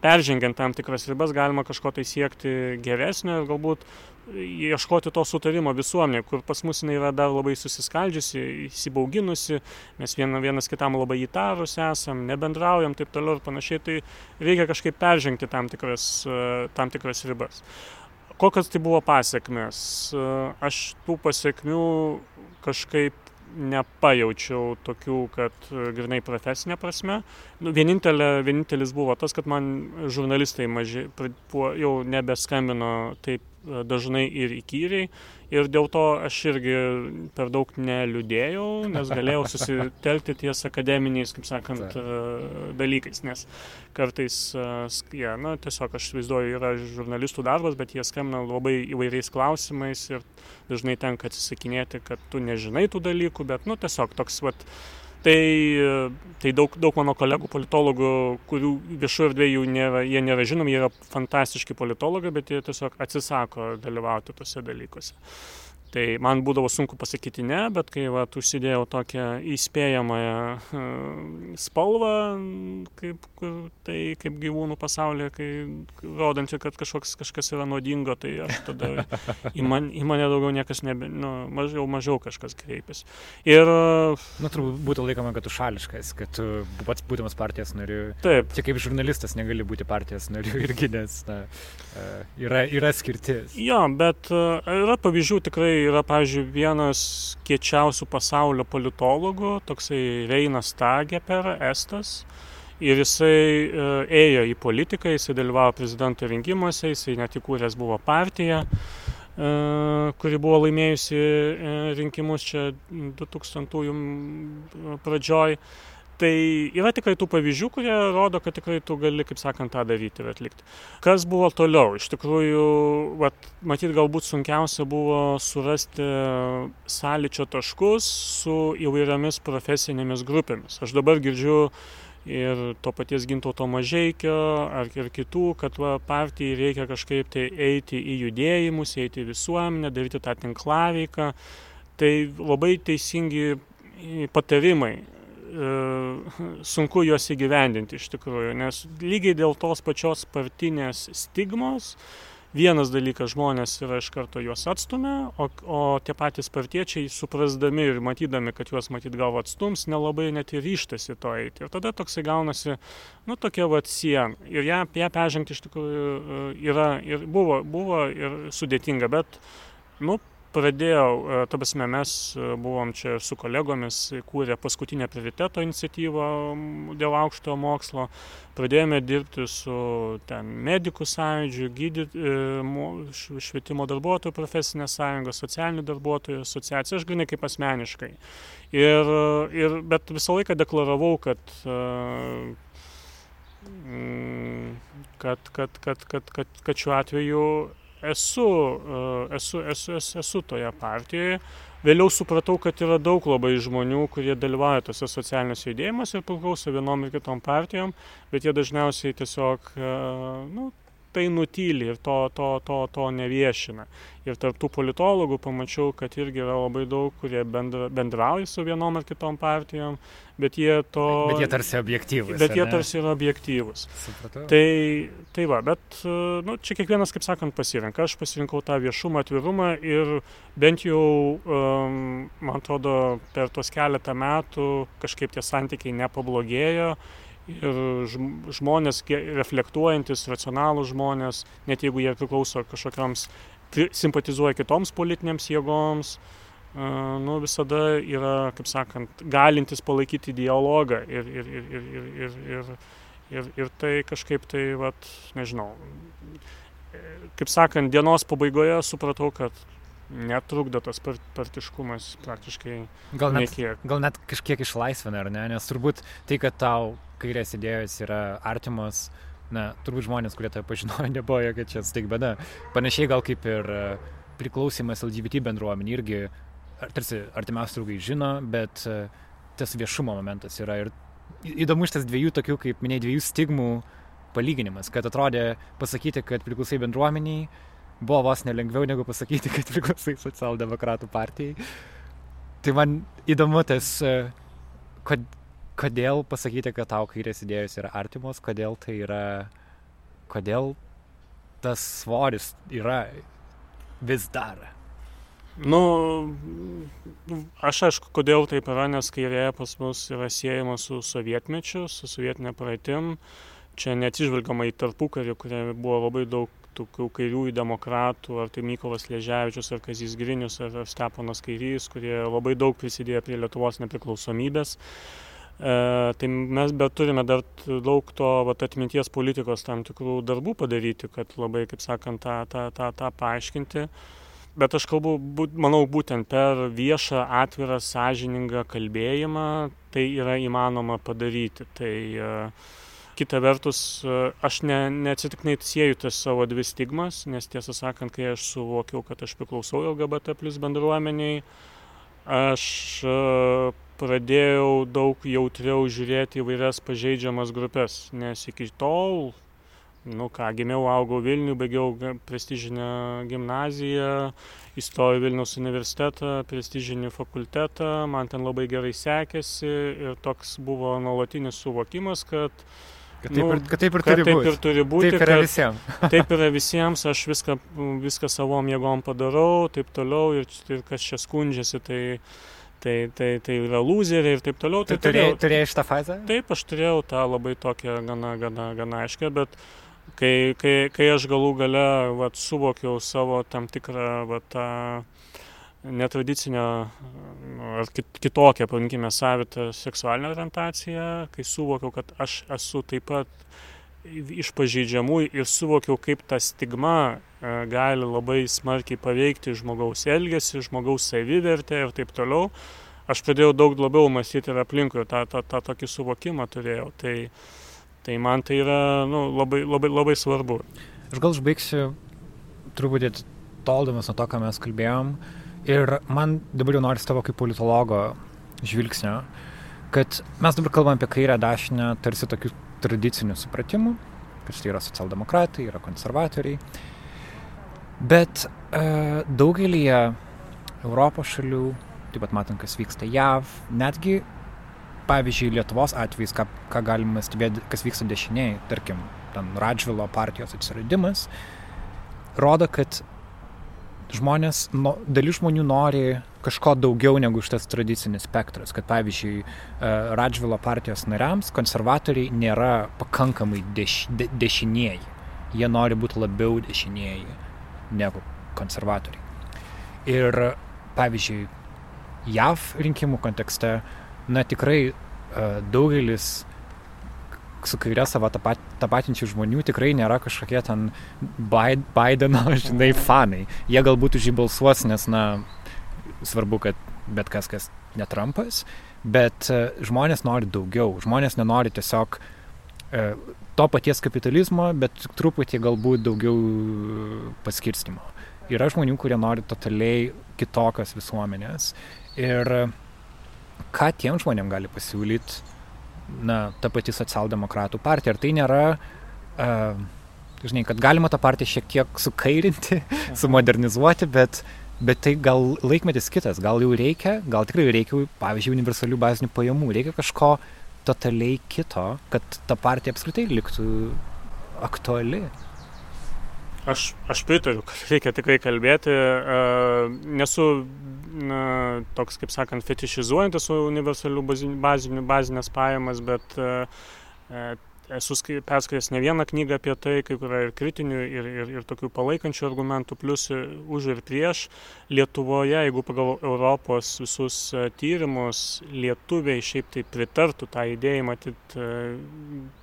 peržengiant tam tikras ribas, galima kažko tai siekti geresnio ir galbūt ieškoti to sutarimo visuomenė, kur pas mus jinai yra dar labai susiskaldžiusi, įsibauginusi, mes viena, vienas kitam labai įtarus esam, nebendraujam taip toliau ir panašiai, tai reikia kažkaip peržengti tam tikras, uh, tam tikras ribas. Kokios tai buvo pasiekmes? Aš tų pasiekmių kažkaip nepajaučiau tokių, kad e, grinai profesinė prasme. Nu, vienintelė, vienintelis buvo tas, kad man žurnalistai maži, jau nebeskambino taip e, dažnai ir įkyriai. Ir dėl to aš irgi per daug neliūdėjau, nes galėjau susitelkti ties akademiniais, kaip sakant, Taip. e, dalykais. Nes kartais, e, jie, na, tiesiog aš vaizduoju, yra žurnalistų darbas, bet jie skambina labai įvairiais klausimais ir dažnai tenka atsisakinėti, kad tu nežinai tų dalykų, bet, nu, tiesiog toks, vat, tai, tai daug, daug mano kolegų politologų, kurių viešoje erdvėje nėra, jie nėra žinomi, jie yra fantastiški politologai, bet jie tiesiog atsisako dalyvauti tose dalykuose. Tai man būdavo sunku pasakyti ne, bet kai va, užsidėjau tokią įspėjamąją e, spalvą, kaip, tai kaip gyvūnų pasaulyje, kai rodančią, kad kažkoks, kažkas yra nuodingo, tai aš tada į, man, į mane daugiau niekas nebe, nu, mažiau, mažiau kažkas kreipiasi. Ir Na, turbūt būtų laikoma, kad tu šališkas, kad tu pats būdamas partijos nariu. taip, Čia kaip žurnalistas negali būti partijos nariu irgi, nes na, e, yra, yra skirtis. Jo, bet e, yra pavyzdžių tikrai, yra, pavyzdžiui, vienas kiečiausių pasaulio politologų, toksai Reinas Tageper, Estas. Ir jisai e, ėjo į politiką, jisai dalyvavo prezidento rinkimuose, jisai net įkūręs buvo partiją, e, kuri buvo laimėjusi e, rinkimus čia 2000 pradžioj. Tai yra tikrai tų pavyzdžių, kurie rodo, kad tikrai tu gali, kaip sakant, tą daryti ir atlikti. Kas buvo toliau? Iš tikrųjų, vat, matyt, galbūt sunkiausia buvo surasti sąlyčio taškus su įvairiomis profesinėmis grupėmis. Aš dabar girdžiu ir to paties gintauto mažeikio ar ir kitų, kad va, partijai reikia kažkaip tai eiti į judėjimus, eiti į visuomenę, daryti tą tinklaveiką. Tai labai teisingi patarimai. E, Sunku juos įgyvendinti iš tikrųjų, nes lygiai dėl tos pačios partinės stigmos vienas dalykas žmonės yra iš karto juos atstumia, o, o tie patys partiečiai, suprasdami ir matydami, kad juos matyt gal atstums, nelabai net ir ryštasi to eiti. Ir tada toksai gaunasi, nu, tokia vat siena. Ir ją, ją peržengti iš tikrųjų e, yra ir buvo, buvo ir sudėtinga, bet, nu, pradėjau, e, ta prasme, mes e, buvom čia su kolegomis kūrę paskutinę prioriteto iniciatyvą dėl aukštojo mokslo, pradėjome dirbti su ten medikų sąjūdžiu, gydyt, švietimo darbuotojų profesinė sąjunga, socialinių darbuotojų asociacija, aš grinai kaip asmeniškai. Ir, ir, bet visą laiką deklaravau, kad kad, kad, kad, kad, kad, kad šiuo atveju esu, e, esu, esu, esu, esu toje partijoje. Vėliau supratau, kad yra daug labai žmonių, kurie dalyvauja tose socialiniuose judėjimuose ir priklauso vienom ir kitom partijom, bet jie dažniausiai tiesiog e, nu, tai nutyli ir to, to, to, to neviešina. Ir tarptų politologų pamačiau, kad irgi yra labai daug, kurie bendra, bendrauja su vienom ar kitom partijom, bet jie to... Bet jie tarsi objektyvus. Bet jie tarsi yra objektyvus. Supratau. Tai, tai va, bet nu, čia kiekvienas, kaip sakant, pasirenka. Aš pasirinkau tą viešumą, atvirumą ir bent jau, um, man atrodo, per tos keletą metų kažkaip tie santykiai nepablogėjo ir žmonės reflektuojantis, racionalūs žmonės, net jeigu jie priklauso kažkokiams, simpatizuoja kitoms politinėms jėgoms, nu, visada yra, kaip sakant, galintis palaikyti dialogą ir, ir, ir, ir, ir, ir, ir, ir, ir tai kažkaip tai, vat, nežinau, kaip sakant, dienos pabaigoje supratau, kad netrukdo tas partiškumas praktiškai gal net, nekiek. Gal net kažkiek išlaisvina, ar ne? Nes turbūt tai, kad tau kairės idėjos yra artimos, na, turbūt žmonės, kurie tave pažinojo, nebuvo jokia čia staigmena. Panašiai gal kaip ir e, priklausimas LGBT bendruomenė irgi, tarsi artimiausi draugai žino, bet e, tas viešumo momentas yra ir įdomu šitas dviejų tokių, kaip minėjai, dviejų stigmų palyginimas, kad atrodė pasakyti, kad priklausai bendruomeniai, buvo vos nelengviau negu pasakyti, kad priklausai socialdemokratų partijai. Tai man įdomu tas, e, kad kodėl pasakyti, kad tau kairės idėjos yra artimos, kodėl tai yra, kodėl tas svoris yra vis dar. Nu, aš aišku, kodėl taip yra, nes kairė pas mus yra siejama su sovietmečiu, su sovietinė praeitim. Čia neatsižvelgiama į tarpukarį, kurie buvo labai daug tokių kairiųjų demokratų, ar tai Mykolas Lieževičius, ar Kazys Grinius, ar Steponas Kairys, kurie labai daug prisidėjo prie Lietuvos nepriklausomybės. E, tai mes bet turime dar daug to vat, atminties politikos tam tikrų darbų padaryti, kad labai, kaip sakant, tą, tą, tą, tą paaiškinti. Bet aš kalbu, manau, būtent per viešą, atvirą, sąžiningą kalbėjimą tai yra įmanoma padaryti. Tai uh, kita vertus, uh, aš ne, neatsitiknai sieju tas savo dvi stigmas, nes tiesą sakant, kai aš suvokiau, kad aš priklausau LGBT plus bendruomeniai, aš uh, pradėjau daug jautriau žiūrėti įvairias pažeidžiamas grupės, nes iki tol, nu ką, gimiau, augau Vilnių, baigiau prestižinę gimnaziją, įstojau Vilniaus universitetą, prestižinį fakultetą, man ten labai gerai sekėsi ir toks buvo nuolatinis suvokimas, kad Kad taip, nu, ir, kad taip ir turi taip būti. Ir turi būti taip yra visiems. taip yra visiems, aš viską, viską savom jėgom padarau, taip toliau ir, ir kas čia skundžiasi, tai tai, tai, tai yra lūzeriai ir taip toliau. Tai turėjai, turėjai šitą fazę? Taip, aš turėjau tą labai tokią gana, gana, gana aiškę, bet kai, kai, kai aš galų gale vat, suvokiau savo tam tikrą vat, tą netradicinę nu, ar kitokią, pavadinkime, savitą seksualinę orientaciją, kai suvokiau, kad aš esu taip pat iš pažeidžiamų ir suvokiau, kaip ta stigma e, gali labai smarkiai paveikti žmogaus elgesį, žmogaus savivertę ir taip toliau. Aš pradėjau daug labiau mąstyti ir aplinkui, tą, tą, tą tokį suvokimą turėjau. Tai, tai man tai yra nu, labai, labai, labai svarbu. Aš gal užbaigsiu truputį toldamas nuo to, ką mes kalbėjom. Ir man dabar jau nori tavo kaip politologo žvilgsnio, kad mes dabar kalbam apie kairę dešinę tarsi tokių tradicinių supratimų, kad štai yra socialdemokratai, yra konservatoriai. Bet e, daugelį Europos šalių, taip pat matant, kas vyksta JAV, netgi, pavyzdžiui, Lietuvos atvejais, ką, ką galima stebėti, kas vyksta dešiniai, tarkim, ten Radžvilo partijos atsiradimas, rodo, kad žmonės, no, dalis žmonių nori kažko daugiau negu šitas tradicinis spektras, kad pavyzdžiui e, Radžvilo partijos nariams konservatoriai nėra pakankamai deš, de, dešinieji. Jie nori būti labiau dešinieji negu konservatoriai. Ir pavyzdžiui, JAV rinkimų kontekste, na tikrai daugelis su kairė savo tapatinčių žmonių tikrai nėra kažkokie ten Bideno, žinai, fanai. Jie galbūt už jį balsuos, nes, na, svarbu, kad bet kas, kas ne Trumpas, bet e, žmonės nori daugiau. Žmonės nenori tiesiog e, to paties kapitalizmo, bet truputį galbūt daugiau paskirstimo. Yra žmonių, kurie nori totaliai kitokios visuomenės. Ir ką tiem žmonėm gali pasiūlyti, na, ta pati socialdemokratų partija. Ar tai nėra, uh, žinai, kad galima tą partiją šiek tiek sukairinti, sumodernizuoti, bet Bet tai gal laikmetis kitas, gal jau reikia, gal tikrai reikia, pavyzdžiui, universalių bazinių pajamų, reikia kažko totaliai kito, kad ta partija apskritai liktų aktuali. Aš, aš pritariu, kad reikia tikrai kalbėti. Uh, nesu na, toks, kaip sakant, fetišizuojantis universalių bazinių, bazinės pajamas, bet uh, esu perskaitęs ne vieną knygą apie tai, kai kur yra ir kritinių, ir, ir, ir tokių palaikančių argumentų, plus už ir prieš. Lietuvoje, jeigu pagal Europos visus e, tyrimus, lietuviai šiaip tai pritartų tą idėją, matyt, e,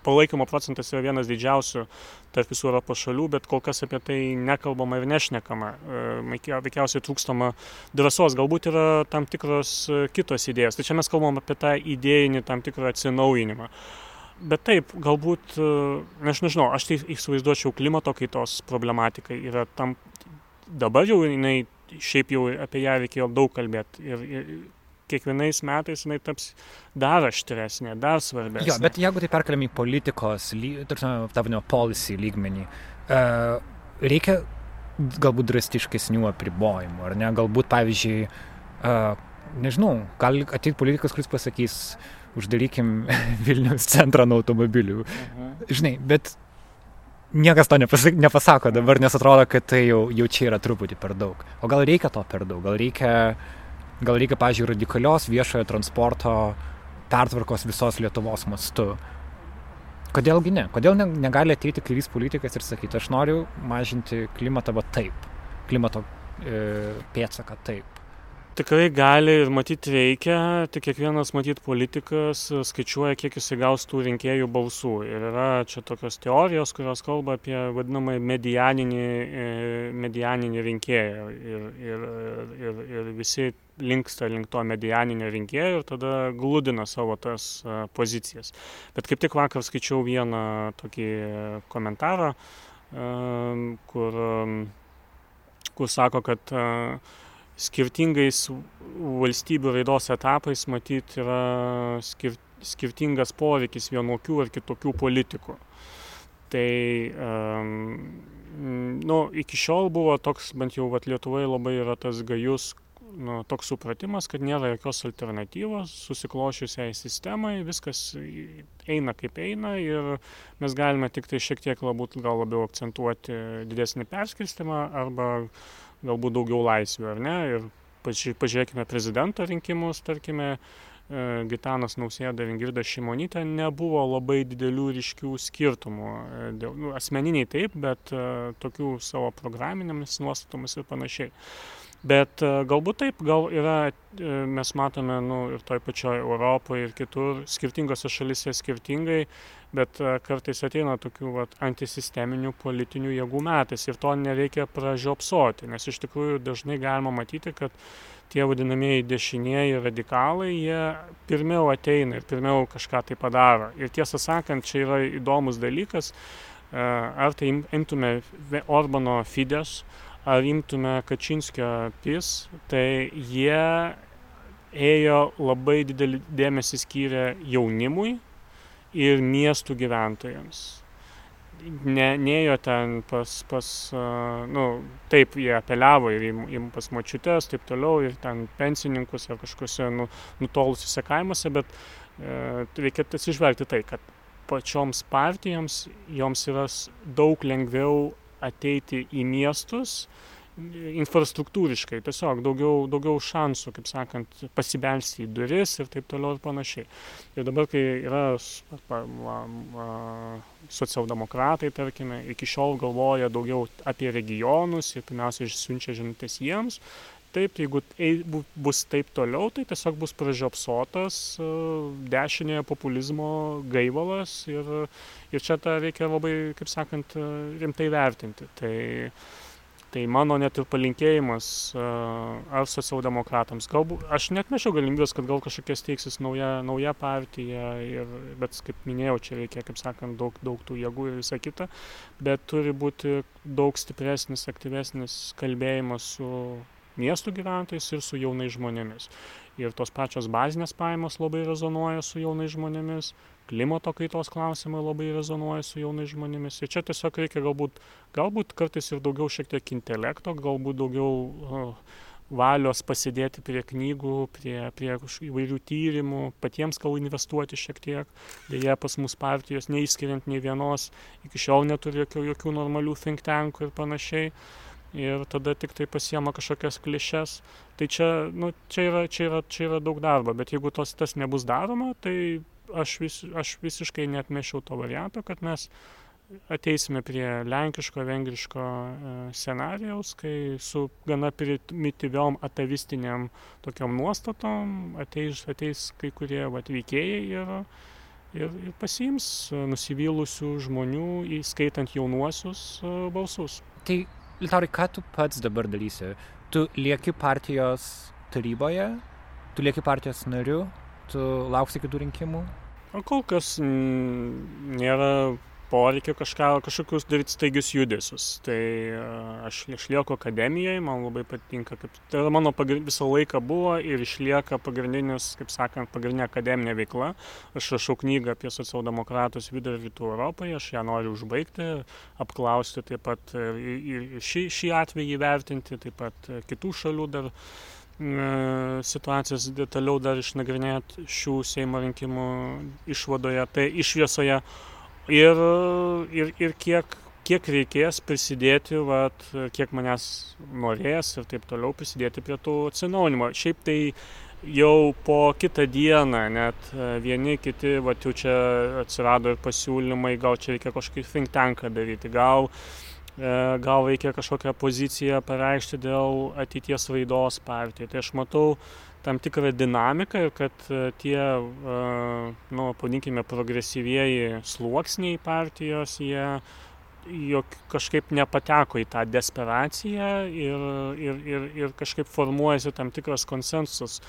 palaikymo procentas yra vienas didžiausių tarp visų Europos šalių, bet kol kas apie tai nekalbama ir nešnekama. E, veikiausiai trūkstama drąsos, galbūt yra tam tikros kitos idėjos. Tai čia mes kalbam apie tą idėjinį tam tikrą atsinaujinimą bet taip galbūt aš nežinau aš tai įsivaizduočiau klimato kaitos problematikai yra tam dabar jau jinai šiaip jau apie ją reikėjo daug kalbėt ir, ir kiekvienais metais jinai taps dar aštresnė, dar svarbesnė. Jo, bet jeigu tai perkeliam į politikos, tarsi, tavnio policy lygmenį, uh, reikia galbūt drastiškesnių apribojimų, ar ne? Galbūt, pavyzdžiui, uh, nežinau, gal ateit politikas, kuris pasakys, uh, uždarykim Vilniaus centrą nuo automobilių. Mhm. Žinai, bet niekas to nepasak, nepasako dabar, nes atrodo, kad tai jau, jau čia yra truputį per daug. O gal reikia to per daug? Gal reikia, gal reikia pažiūrėjau, radikalios viešojo transporto pertvarkos visos Lietuvos mastu? Kodėlgi ne? Kodėl ne, negali ateiti kairys politikas ir sakyti, aš noriu mažinti klimatą va taip, klimato e, pėtsaką taip tikrai gali ir matyt reikia tik kiekvienas matyt politikas skaičiuoja kiek jisai gaus tų rinkėjų balsų. Ir yra čia tokios teorijos kurios kalba apie vadinamąjį medianinį e, medianinį rinkėją. Ir ir ir ir visi linksta link to medianinio rinkėjo ir tada gludina savo tas e, pozicijas. Bet kaip tik vakar skaičiau vieną tokį komentarą e, kur kur sako kad skirtingais valstybių raidos etapais matyt yra skir skirtingas poveikis vienokių ar kitokių politikų. Tai um, nu, iki šiol buvo toks, bent jau vat, Lietuvoje labai yra tas gajus nu, toks supratimas, kad nėra jokios alternatyvos susiklošiusiai sistemai, viskas eina kaip eina ir mes galime tik tai šiek tiek galbūt gal labiau akcentuoti didesnį perskirstimą arba galbūt daugiau laisvių, ar ne? Ir pažiūrėkime prezidento rinkimus, tarkime, e, Gitanas Nausėda ir Ingirda Šimonytė nebuvo labai didelių ryškių skirtumų. E, dėl, nu, asmeniniai taip, bet uh, tokių savo programinėmis nuostatomis ir panašiai. Bet uh, galbūt taip, gal yra, uh, mes matome nu, ir toj pačioj Europoje ir kitur, skirtingose šalise skirtingai, bet e, kartais ateina tokių vat, antisisteminių politinių jėgų metais ir to nereikia pražiopsoti, nes iš tikrųjų dažnai galima matyti, kad tie vadinamieji dešinieji radikalai, jie pirmiau ateina ir pirmiau kažką tai padaro. Ir tiesą sakant, čia yra įdomus dalykas, e, ar tai imtume Orbano Fides, ar imtume Kačinskio PIS, tai jie ėjo labai didelį dėmesį skyrė jaunimui, ir miestų gyventojams. Ne, neėjo ten pas, pas nu, taip jie apeliavo ir į, į pas močiutės, taip toliau, ir ten pensininkus ar kažkokiuose nu, nutolusiuose kaimuose, bet e, reikia atsižvelgti tai, kad pačioms partijoms joms yra daug lengviau ateiti į miestus, infrastruktūriškai, tiesiog daugiau, daugiau šansų, kaip sakant, pasibelsti į duris ir taip toliau ir panašiai. Ir dabar, kai yra socialdemokratai, tarkime, iki šiol galvoja daugiau apie regionus ir pirmiausia siunčia žinutės jiems, taip, jeigu bus taip toliau, tai tiesiog bus pražiopsotas e, dešinėje populizmo gaivalas ir, ir čia tą reikia labai, kaip sakant, e, rimtai vertinti. Tai, Tai mano net ir palinkėjimas ar socialdemokratams. Galbūt aš net nešiau galimybės, kad gal kažkokia steigsis nauja, nauja partija, ir, bet kaip minėjau, čia reikia, kaip sakant, daug, daug tų jėgų ir visa kita, bet turi būti daug stipresnis, aktyvesnis kalbėjimas su miestų gyventojais ir su jaunais žmonėmis. Ir tos pačios bazinės pajamos labai rezonuoja su jaunais žmonėmis, klimato kaitos klausimai labai rezonuoja su jaunais žmonėmis. Ir čia tiesiog reikia galbūt, galbūt kartais ir daugiau šiek tiek intelekto, galbūt daugiau uh, valios pasidėti prie knygų, prie, prie įvairių tyrimų, patiems gal investuoti šiek tiek. Deja, pas mus partijos, neįskiriant nei vienos, iki šiol neturi jokių, jokių normalių think tankų ir panašiai. Ir tada tik tai pasiema kažkokias klišes. Tai čia, nu, čia, yra, čia, yra, čia yra daug darbo, bet jeigu tos, tas nebus daroma, tai aš, vis, aš visiškai netmešiau to varianto, kad mes ateisime prie lenkiško, vengriško e, scenarijaus, kai su gana primityviom atavistiniam tokiam nuostatom ateis, ateis kai kurie atvykėjai ir, ir, ir pasiims nusivylusių žmonių, įskaitant jaunuosius e, balsus. Tai, Liutaurai, ką tu pats dabar darysi? Tu lieki partijos taryboje, tu lieki partijos nariu, tu lauksi kitų rinkimų? O kol kas nėra poreikio kažką, kažkokius daryti staigius judesius. Tai aš išlieku akademijoje, man labai patinka, kaip tai mano pagrind, visą laiką buvo ir išlieka pagrindinis, kaip sakant, pagrindinė akademinė veikla. Aš rašau knygą apie socialdemokratus vidurio rytų Europoje, aš ją noriu užbaigti, apklausti taip pat ir šį, šį atvejį vertinti, taip pat kitų šalių dar situacijas detaliau dar išnagrinėti šių Seimo rinkimų išvadoje, tai išviesoje ir, ir, ir kiek, kiek reikės prisidėti, vat, kiek manęs norės ir taip toliau prisidėti prie tų atsinaujinimo. Šiaip tai jau po kitą dieną net vieni kiti, va jau čia atsirado ir pasiūlymai, gal čia reikia kažkokį think tanką daryti, gal E, gal reikia kažkokią poziciją pareikšti dėl ateities raidos partijai. Tai aš matau tam tikrą dinamiką ir kad e, tie, e, nu, padinkime, progresyvieji sluoksniai partijos, jie jog kažkaip nepateko į tą desperaciją ir, ir, ir, ir kažkaip formuojasi tam tikras konsensusas,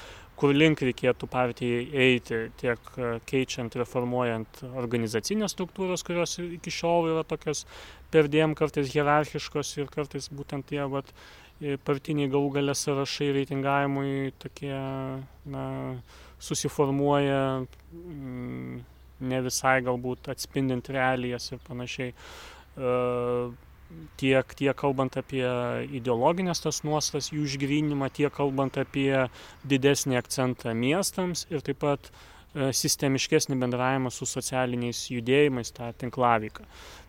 kur link reikėtų partijai eiti, tiek e, keičiant, reformuojant organizacinės struktūros, kurios iki šiol yra tokios perdėm kartais hierarchiškos ir kartais būtent tie vat, partiniai galų galę sąrašai reitingavimui tokie na, susiformuoja mm, ne visai galbūt atspindint realijas ir panašiai. Uh, tiek, tiek kalbant apie ideologinės tas nuostas, jų išgrinimą, tiek kalbant apie didesnį akcentą miestams ir taip pat e, sistemiškesnį bendravimą su socialiniais judėjimais, tą tinklavyką.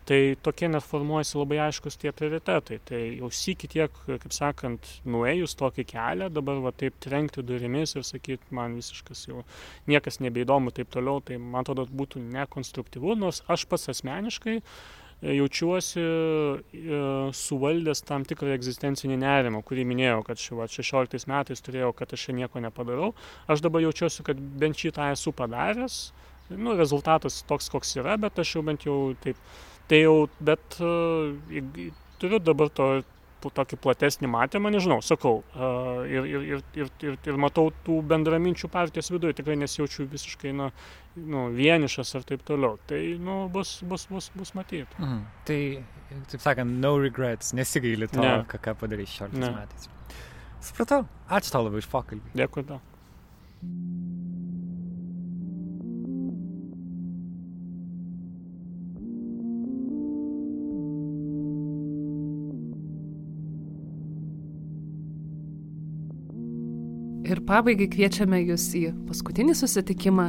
Tai tokie net formuojasi labai aiškus tie prioritetai. Tai jau sykį tiek, kaip sakant, nuėjus tokį kelią, dabar va taip trenkti durimis ir sakyti, man visiškas jau niekas nebeįdomu taip toliau, tai man atrodo būtų nekonstruktyvu, nors aš pats asmeniškai uh, jaučiuosi e, suvaldęs tam tikrą egzistencinį nerimą, kurį minėjau, kad ši, va, 16 metais turėjau, kad aš čia nieko nepadarau. Aš dabar jaučiuosi, kad bent šitą esu padaręs. Nu, rezultatas toks, koks yra, bet aš jau bent jau taip. Tai jau, bet uh, turiu dabar to tokį platesnį matymą, nežinau, sakau, uh, ir, ir, ir, ir, ir, ir matau tų bendraminčių partijos viduje, tikrai nesijaučiu visiškai nu, nu, vienišas ar taip toliau. Tai nu, bus, bus, bus, bus matyti. Mhm. Tai, taip sakant, no regrets, nesigaili to, ne. ką, ką padarė 16 metais. Supratau, ačiū tau labai iš pokalbį. Dėkui tau. Ir pabaigai kviečiame jūs į paskutinį susitikimą.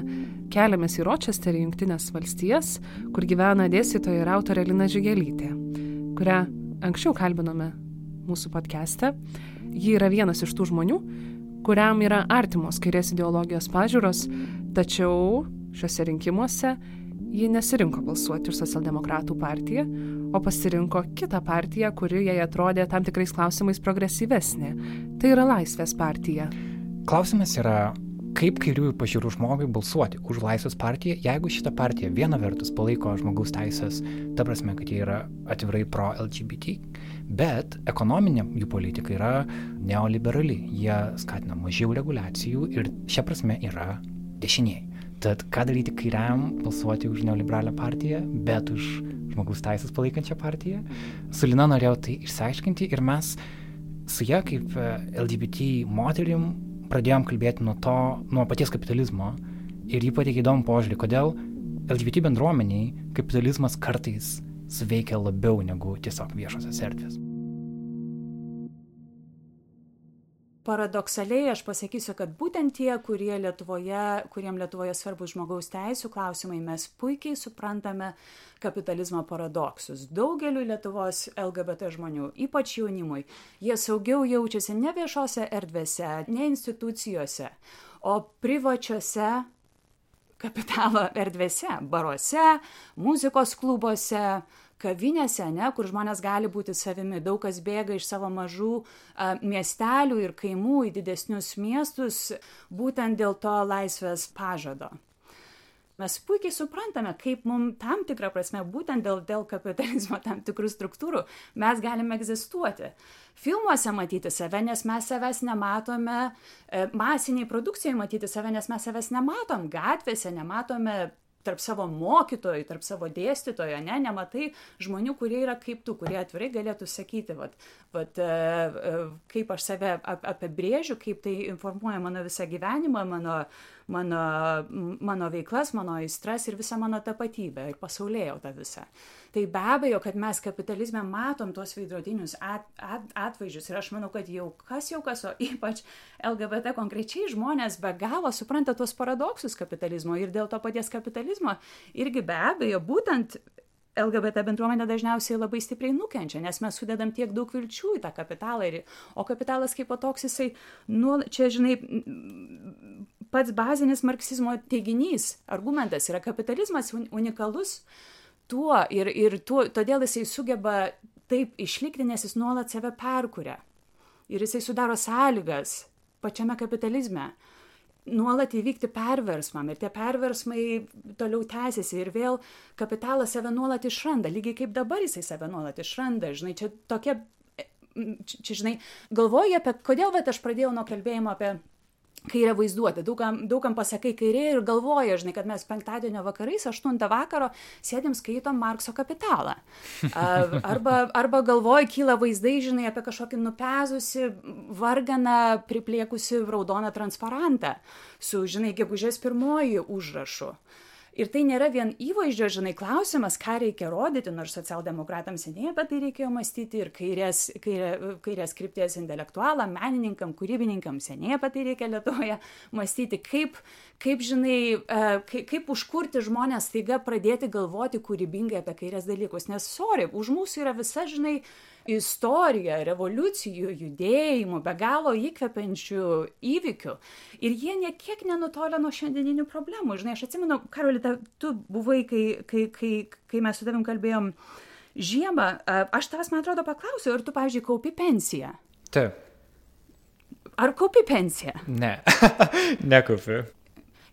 Keliamės į Rochesterį, Junktinės valstijas, kur gyvena dėstytoja ir autorė Lina Žigelytė, kurią anksčiau kalbinome mūsų podcast'e. Ji yra vienas iš tų žmonių, kuriam yra artimos kairės ideologijos pažiūros, tačiau šiuose rinkimuose ji nesirinko balsuoti už socialdemokratų partiją, o pasirinko kitą partiją, kuri jai atrodė tam tikrais klausimais progresyvesnė. Tai yra Laisvės partija. Klausimas yra, kaip kairiųjų pažiūrų žmogui balsuoti už Laisvės partiją, jeigu šita partija viena vertus palaiko žmogaus teisės, ta prasme, kad jie yra atvirai pro LGBT, bet ekonominė jų politika yra neoliberali, jie skatina mažiau reguliacijų ir šia prasme yra dešiniai. Tad ką daryti kairiam balsuoti už neoliberalią partiją, bet už žmogaus teisės palaikančią partiją? Su Lina norėjau tai išsiaiškinti ir mes su ją kaip e, LGBT moterim pradėjom kalbėti nuo to, nuo paties kapitalizmo ir jį pateikė įdomų požiūrį, kodėl LGBT bendruomeniai kapitalizmas kartais suveikia labiau negu tiesiog viešosios erdvės. paradoksaliai aš pasakysiu kad būtent tie kurie lietuvoje kuriem lietuvoje svarbūs žmogaus teisių klausimai mes puikiai suprantame kapitalizmo paradoksus. Daugeliui lietuvos lgbt žmonių ypač jaunimui jie saugiau jaučiasi ne viešose erdvėse ne institucijose o privačiose kapitalo erdvėse baruose muzikos klubuose kavinėse ane kur žmonės gali būti savimi. Daug kas bėga iš savo mažų a, miestelių ir kaimų į didesnius miestus būtent dėl to laisvės pažado mes puikiai suprantame kaip mum tam tikra prasme būtent dėl dėl kapitalizmo tam tikrų struktūrų mes galime egzistuoti. Filmuose matyti save nes mes savęs nematome e, masinėj produkcijoj matyti save nes mes savęs nematom. Gatvėse nematome tarp savo mokytojų, tarp savo dėstytojų, ne, nematai žmonių, kurie yra kaip tu, kurie atvirai galėtų sakyti, vat, vat, e, e, kaip aš save apibrėžiu, kaip tai informuoja mano visą gyvenimą, mano, mano, mano veiklas, mano aistras ir visą mano tapatybę ir pasaulėjautą visą. Tai be abejo, kad mes kapitalizme matom tuos veidrodinius at, at, atvaizdžius ir aš manau, kad jau kas jau kas, o ypač LGBT konkrečiai žmonės be galo supranta tuos paradoksus kapitalizmo ir dėl to paties kapitalizmo irgi be abejo būtent LGBT bendruomenė dažniausiai labai stipriai nukenčia, nes mes sudedam tiek daug vilčių į tą kapitalą. Ir, o kapitalas kaip toks, jisai, nu, čia, žinai, pats bazinis marksizmo teiginys, argumentas yra kapitalizmas unikalus tuo ir, ir tuo, todėl jisai sugeba taip išlikti, nes jis nuolat save perkuria. Ir jisai sudaro sąlygas pačiame kapitalizme nuolat įvykti perversmam ir tie perversmai toliau tęsiasi ir vėl kapitalas save nuolat išranda, lygiai kaip dabar jisai save nuolat išranda. Žinai, čia tokia, čia žinai, galvoju apie, kodėl bet aš pradėjau nuo kalbėjimo apie kairę vaizduotę daug kam daug kam pasakai kairė ir galvoja žinai kad mes penktadienio vakarais aštuntą vakaro sėdim skaitom markso kapitalą. Arba arba galvoj kyla vaizdai žinai apie kažkokį nupezusį varganą priplėkusį raudoną transparantą su žinai gegužės pirmoji užrašu ir tai nėra vien įvaizdžio žinai klausimas ką reikia rodyti nors socialdemokratams seniai apie tai reikėjo mąstyti ir kairės kairė kairės krypties intelektualam menininkam kūrybininkam seniai apie tai reikia lietuvoje mąstyti kaip kaip žinai e, kai kaip užkurti žmones staiga pradėti galvoti kūrybingai apie kairės dalykus. Nes sori už mūsų yra visa žinai istorija revoliucijų judėjimų be galo įkvepiančių įvykių. Ir jie nė kiek nenutolę nuo šiandieninių problemų. Žinai aš atsimenu karoli ta tu buvai kai kai kai kai mes su tavim kalbėjom žiemą aš tavęs man atrodo paklausiau ar tu pavyzdžiui kaupi pensiją? Taip. Ar kaupi pensiją? Ne. Nekaupiu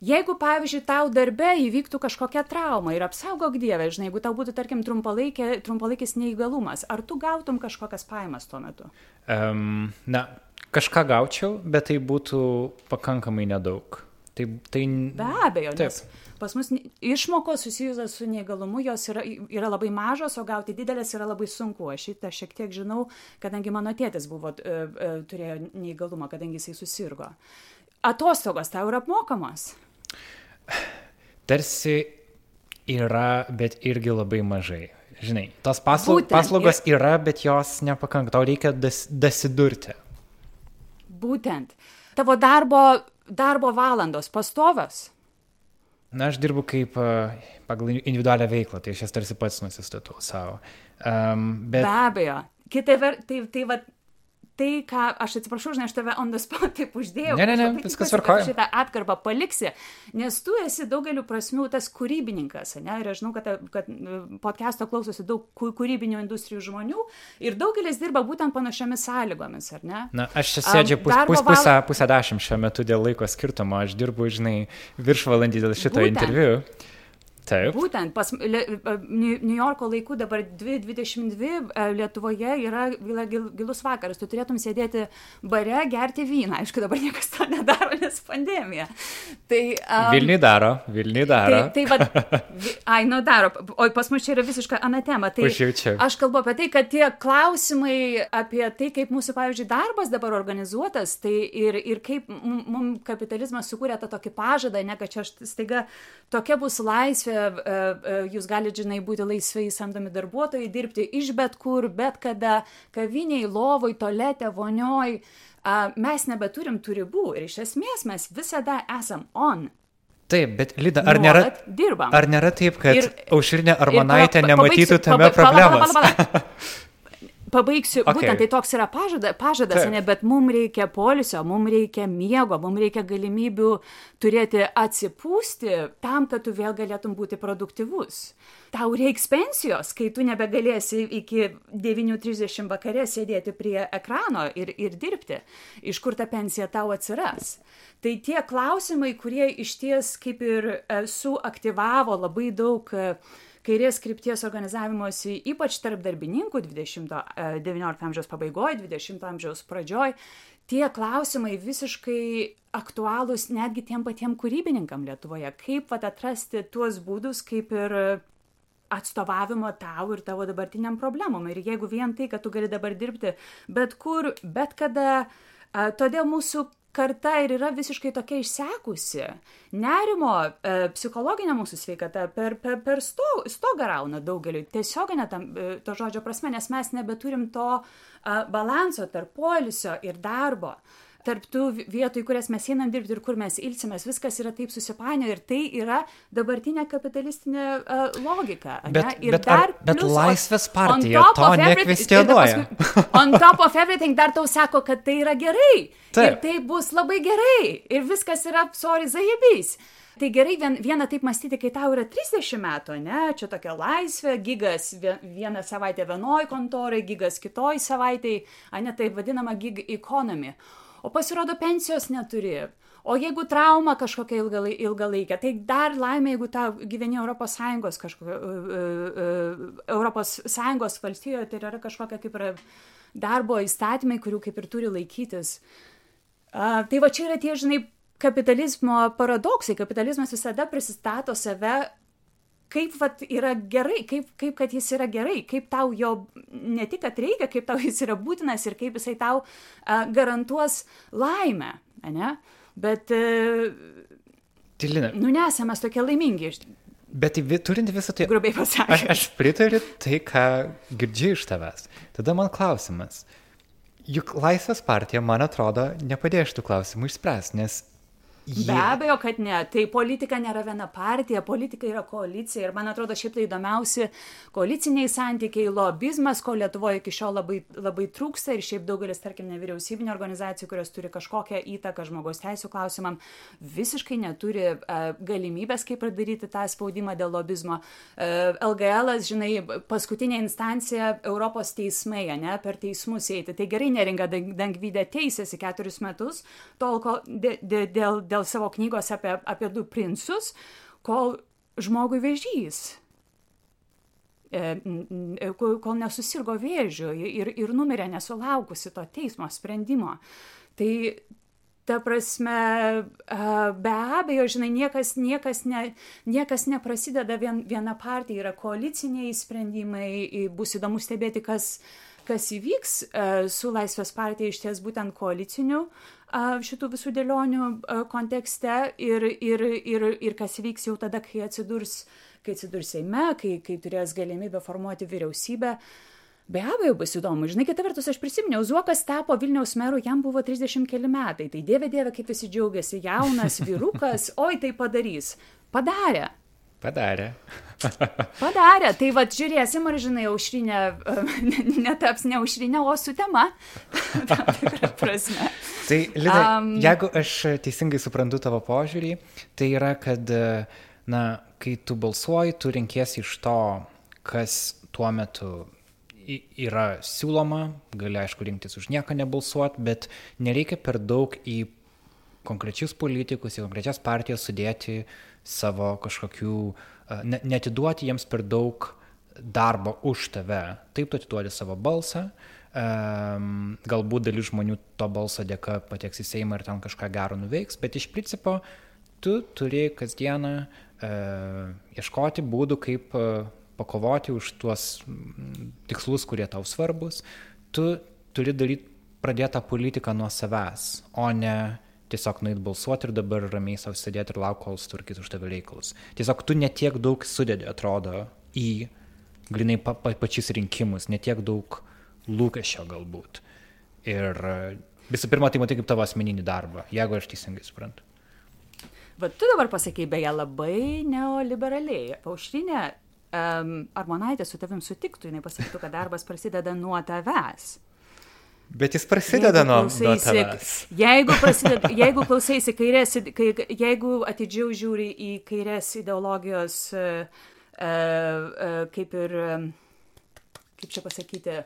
jeigu pavyzdžiui tau darbe įvyktų kažkokia trauma ir apsaugok dieve žinai jeigu tau būtų tarkim trumpalaikė trumpalaikis neįgalumas ar tu gautum kažkokias pajamas tuo metu? Um, na kažką gaučiau bet tai būtų pakankamai nedaug. Tai tai be abejo nes pas mus išmokos susijusios su neįgalumu jos yra yra labai mažos o gauti dideles yra labai sunku. Aš šitą šiek tiek žinau kadangi mano tėtis buvo e, e, turėjo neįgalumą kadangi jisai susirgo. Atostogos tau yra apmokamos tarsi yra, bet irgi labai mažai. Žinai, tos paslaug, Būtent, paslaugos ir... yra, bet jos nepakanka, tau reikia das, dasidurti. Būtent. Tavo darbo, darbo valandos pastovas. Na, aš dirbu kaip uh, pagal individualią veiklą, tai aš jas tarsi pats nusistatau savo. Um, bet... Be abejo. Kita ver, tai, tai va, tai, ką aš atsiprašau, žinai, aš tave on the spot taip uždėjau. Ne, ne, ne, labai viskas tu Šitą atkarpą paliksi, nes tu esi daugeliu prasmių tas kūrybininkas, ne? Ir aš žinau, kad, kad podcast'o klausosi daug kū- kūrybinių industrijų žmonių ir daugelis dirba būtent panašiomis sąlygomis, ar ne? Na, aš čia sėdžiu pus, pus, pusę, pusę dešimt šiuo metu dėl laiko skirtumo, aš dirbu, žinai, viršvalandį dėl šito Būtent. interviu. Taip. Būtent pas Le- New Yorko laikų dabar 2.22 e, Lietuvoje yra gil- gilus vakaras. Tu turėtum sėdėti bare, gerti vyną. Aišku, dabar niekas to nedaro, nes pandemija. Tai, um, Vilniui daro, Vilniui daro. Tai, tai va, ai, nu daro, o pas mus čia yra visiška anatema. Tai Užjaučiu. aš kalbu apie tai, kad tie klausimai apie tai, kaip mūsų, pavyzdžiui, darbas dabar organizuotas, tai ir, ir kaip mums kapitalizmas sukūrė tą tokį pažadą, ne, kad čia staiga tokia bus laisvė, jūs galite, žinai, būti laisvai samdomi darbuotojai, dirbti iš bet kur, bet kada, kaviniai, lovoj, tolete, vonioj. Mes nebeturim tų ribų ir iš esmės mes visada esam on. Taip, bet Lida, ar nėra, dirbam. ar nėra taip, kad Ir- Aušrinė Ir Armonaitė pala- nematytų pabaigsiu- tame paba- pala- pala- problemos? pala- pala. Pabaigsiu, Okay. būtent tai toks yra pažada, pažadas, Taip. ne, bet mums reikia polisio, mums reikia miego, mums reikia galimybių turėti atsipūsti tam, kad tu vėl galėtum būti produktyvus. Tau reiks pensijos, kai tu nebegalėsi iki 9.30 vakare sėdėti prie ekrano ir, ir dirbti. Iš kur ta pensija tau atsiras? Tai tie klausimai, kurie iš ties kaip ir e, suaktyvavo labai daug e, kairės krypties organizavimosi, ypač tarp darbininkų 20, e, 19 amžiaus pabaigoje, 20 amžiaus pradžioje, tie klausimai visiškai aktualūs netgi tiem patiem kūrybininkam Lietuvoje. Kaip vat, atrasti tuos būdus, kaip ir atstovavimo tau ir tavo dabartiniam problemom. Ir jeigu vien tai, kad tu gali dabar dirbti bet kur, bet kada, a, todėl mūsų karta ir yra visiškai tokia išsekusi. Nerimo, e, psichologinė mūsų sveikata per, per, per sto, stogą rauna daugeliu, tiesioginė tam, e, to žodžio prasme, nes mes nebeturim to a, balanso tarp polisio ir darbo. Tarp tų vi- vietų, į kurias mes einam dirbti ir kur mes ilsimės, viskas yra taip susipainio ir tai yra dabartinė kapitalistinė uh, logika. Bet- ir bet ar- bet plius, Laisvės partija to nekvestionuoja. dar paskui- On top of everything dar tau sako, kad tai yra gerai. Taip. Ir tai bus labai gerai. Ir viskas yra, sorry, zajebys. Tai gerai vien, vieną taip mąstyti, kai tau yra 30 metų, ne, čia tokia laisvė, gigas vie- vieną savaitę vienoj kontorai, gigas kitoj savaitėj, a ne taip vadinama gig economy. O pasirodo, pensijos neturi. O jeigu trauma kažkokia ilgalai- ilgalaikė, tai dar laimė, jeigu tau gyveni Europos Sąjungos, kažkokio, uh, uh, Europos Sąjungos valstijoje, tai yra kažkokia kaip yra darbo įstatymai, kurių kaip ir turi laikytis. Uh, tai va čia yra tie, žinai, kapitalizmo paradoksai. Kapitalizmas visada prisistato save kaip vat, yra gerai, kaip, kaip kad jis yra gerai, kaip tau jo ne tik, kad reikia, kaip tau jis yra būtinas ir kaip jisai tau uh, garantuos laimę. Ne? Bet, uh, Tilina, nu, nesame tokie laimingi, bet turint visą tai... grubiai Aš, pasakė. aš pritariu tai, ką girdžiu iš tavęs. Tada man klausimas. Juk Laisvės partija, man atrodo, nepadėjo šitų klausimų išspręsti, nes Be abejo, kad ne. Tai politika nėra viena partija, politika yra koalicija ir man atrodo šiaip tai įdomiausi koaliciniai santykiai, lobizmas, ko Lietuvoje iki šiol labai, labai trūksta ir šiaip daugelis, tarkim, nevyriausybinio organizacijų, kurios turi kažkokią įtaką žmogaus teisų klausimam, visiškai neturi uh, galimybės, kaip padaryti tą spaudimą dėl lobizmo. Uh, LGL, žinai, paskutinė instancija Europos teismai, ne, per teismus eiti. Tai gerai neringa dang- dangvydė teisėsi keturis metus, tol, kol dė- dė- dėl, dėl savo knygos apie, apie du princus, kol žmogui vėžys e, kol nesusirgo vėžiu ir, ir numirė nesulaukusi to teismo sprendimo. Tai ta prasme, a, be abejo, žinai, niekas, niekas, ne, niekas neprasideda vien, viena partija, yra koaliciniai sprendimai, bus įdomu stebėti, kas, kas įvyks a, su Laisvės partija iš ties būtent koaliciniu a, šitų visų dėlionių kontekste ir, ir, ir, ir kas įvyks jau tada, kai atsidurs, kai atsidurs Seime, kai, kai turės galimybę formuoti vyriausybę. Be abejo, bus įdomu. Žinai, kita vertus, aš prisiminiau, Zuokas tapo Vilniaus meru, jam buvo 30 keli metai. Tai dieve, dieve, kaip visi džiaugiasi, jaunas vyrukas, oi tai padarys. Padarė. Padarė. Padarė. Tai vad žiūrėsim, ar žinai, aušrinė netaps ne aušrinė, o su tema. Tai, Lina, Am. jeigu aš teisingai suprantu tavo požiūrį, tai yra, kad, na, kai tu balsuoji, tu renkiesi iš to, kas tuo metu yra siūloma, gali aišku rinktis už nieką nebalsuoti, bet nereikia per daug į konkrečius politikus, į konkrečias partijas sudėti savo kažkokių, e, ne, netiduoti jiems per daug darbo už tave. Taip tu atiduodi savo balsą, galbūt dalis žmonių to balso dėka pateks į Seimą ir ten kažką gero nuveiks, bet iš principo tu turi kasdieną uh, ieškoti būdų, kaip uh, pakovoti už tuos tikslus, kurie tau svarbus. Tu turi daryti pradėtą politiką nuo savęs, o ne tiesiog nueit balsuoti ir dabar ramiai savo sėdėti ir laukti, kol sutvarkys už tave reikalus. Tiesiog tu netiek daug sudedi, atrodo, į grinai pa, pa, pačius rinkimus, netiek daug lūkesčio galbūt. Ir e, visų pirma, tai matai kaip tavo asmeninį darbą, jeigu aš teisingai suprantu. Bet tu dabar pasakei beje labai neoliberaliai. Paušrinė um, Armonaitė su tavim sutiktų, jinai pasakytų, kad darbas prasideda nuo tavęs. Bet jis prasideda nuo, nuo tavęs. Jeigu, prasideda, jeigu klausaisi kairės, kai, jeigu atidžiau žiūri į kairės ideologijos, e, e, kaip ir, e, kaip čia pasakyti,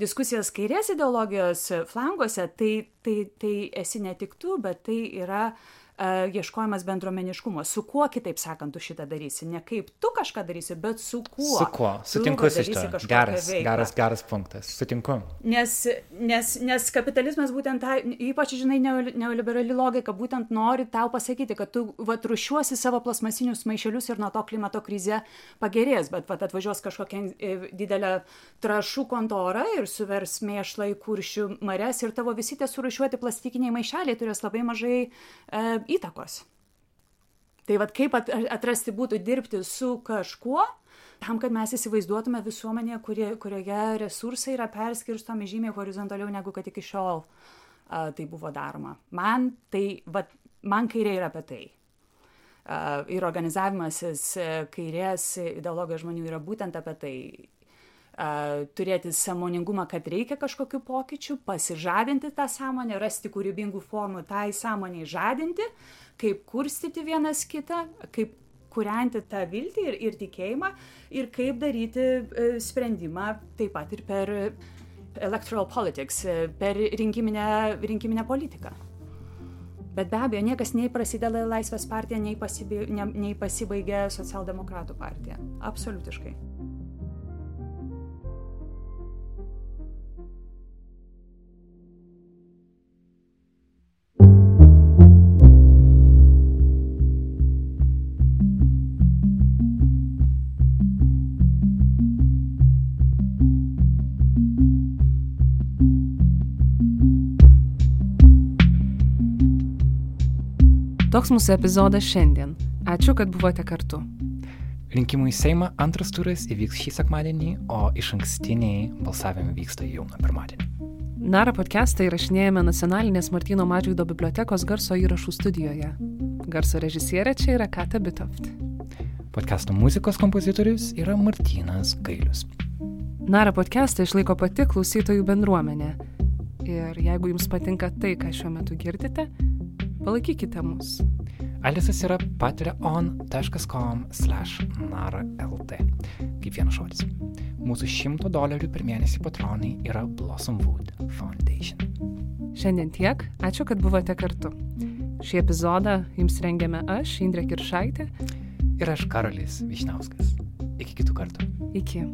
diskusijas kairės ideologijos flanguose, tai, tai, tai esi ne tik tu, bet tai yra uh, ieškojimas bendruomeniškumo. Su kuo, kitaip sakant, tu šitą darysi? Ne kaip tu kažką darysi, bet su kuo. Su kuo? Sutinku su kažkokią Geras, veiklą. geras, geras punktas. Sutinku. Nes, nes, nes kapitalizmas būtent tą, ypač, žinai, neoli- neoliberali logika, būtent nori tau pasakyti, kad tu vat, rušiuosi savo plasmasinius maišelius ir nuo to klimato krizė pagerės, bet vat, atvažiuos kažkokia e, didelė trašų kontora ir suvers mėšlą į kuršių mares ir tavo visi tie surušiuoti plastikiniai maišeliai turės labai mažai e, įtakos. Tai vad kaip at- atrasti būtų dirbti su kažkuo, tam, kad mes įsivaizduotume visuomenę, kurie, kurioje resursai yra perskirstomi žymiai horizontaliau negu kad iki šiol a, tai buvo daroma. Man tai, vat, man kairė yra apie tai. A, ir organizavimasis e, kairės ideologijos žmonių yra būtent apie tai. A, turėti samoningumą, kad reikia kažkokių pokyčių, pasižadinti tą sąmonę, rasti kūrybingų formų tai sąmoniai žadinti, kaip kurstyti vienas kitą, kaip kurianti tą viltį ir, ir tikėjimą ir kaip daryti e, sprendimą taip pat ir per electoral politics, e, per rinkiminę, rinkiminę politiką. Bet be abejo, niekas nei prasideda Laisvės partija, nei, pasibai, ne, nei pasibaigia socialdemokratų partija. Absoliutiškai. Toks mūsų epizodas šiandien. Ačiū, kad buvote kartu. Rinkimų į Seimą antras turas įvyks šį sekmadienį, o iš ankstiniai balsavimai vyksta jau nuo pirmadienio. Nara podcastą įrašinėjame Nacionalinės Martino Mažvydo bibliotekos garso įrašų studijoje. Garso režisierė čia yra Kata Bitoft. Podcast'o muzikos kompozitorius yra Martynas Gailius. Nara podcastą išlaiko pati klausytojų bendruomenė. Ir jeigu jums patinka tai, ką šiuo metu girdite, palaikykite mus. Adresas yra patreon.com slash nara.lt. Kaip vienas žodis. Mūsų 100 dolerių per mėnesį patronai yra Blossom Wood Foundation. Šiandien tiek, ačiū, kad buvote kartu. Šį epizodą jums rengėme aš, Indrė Kiršaitė. Ir aš Karolis Višnauskas. Iki kitų kartų. Iki.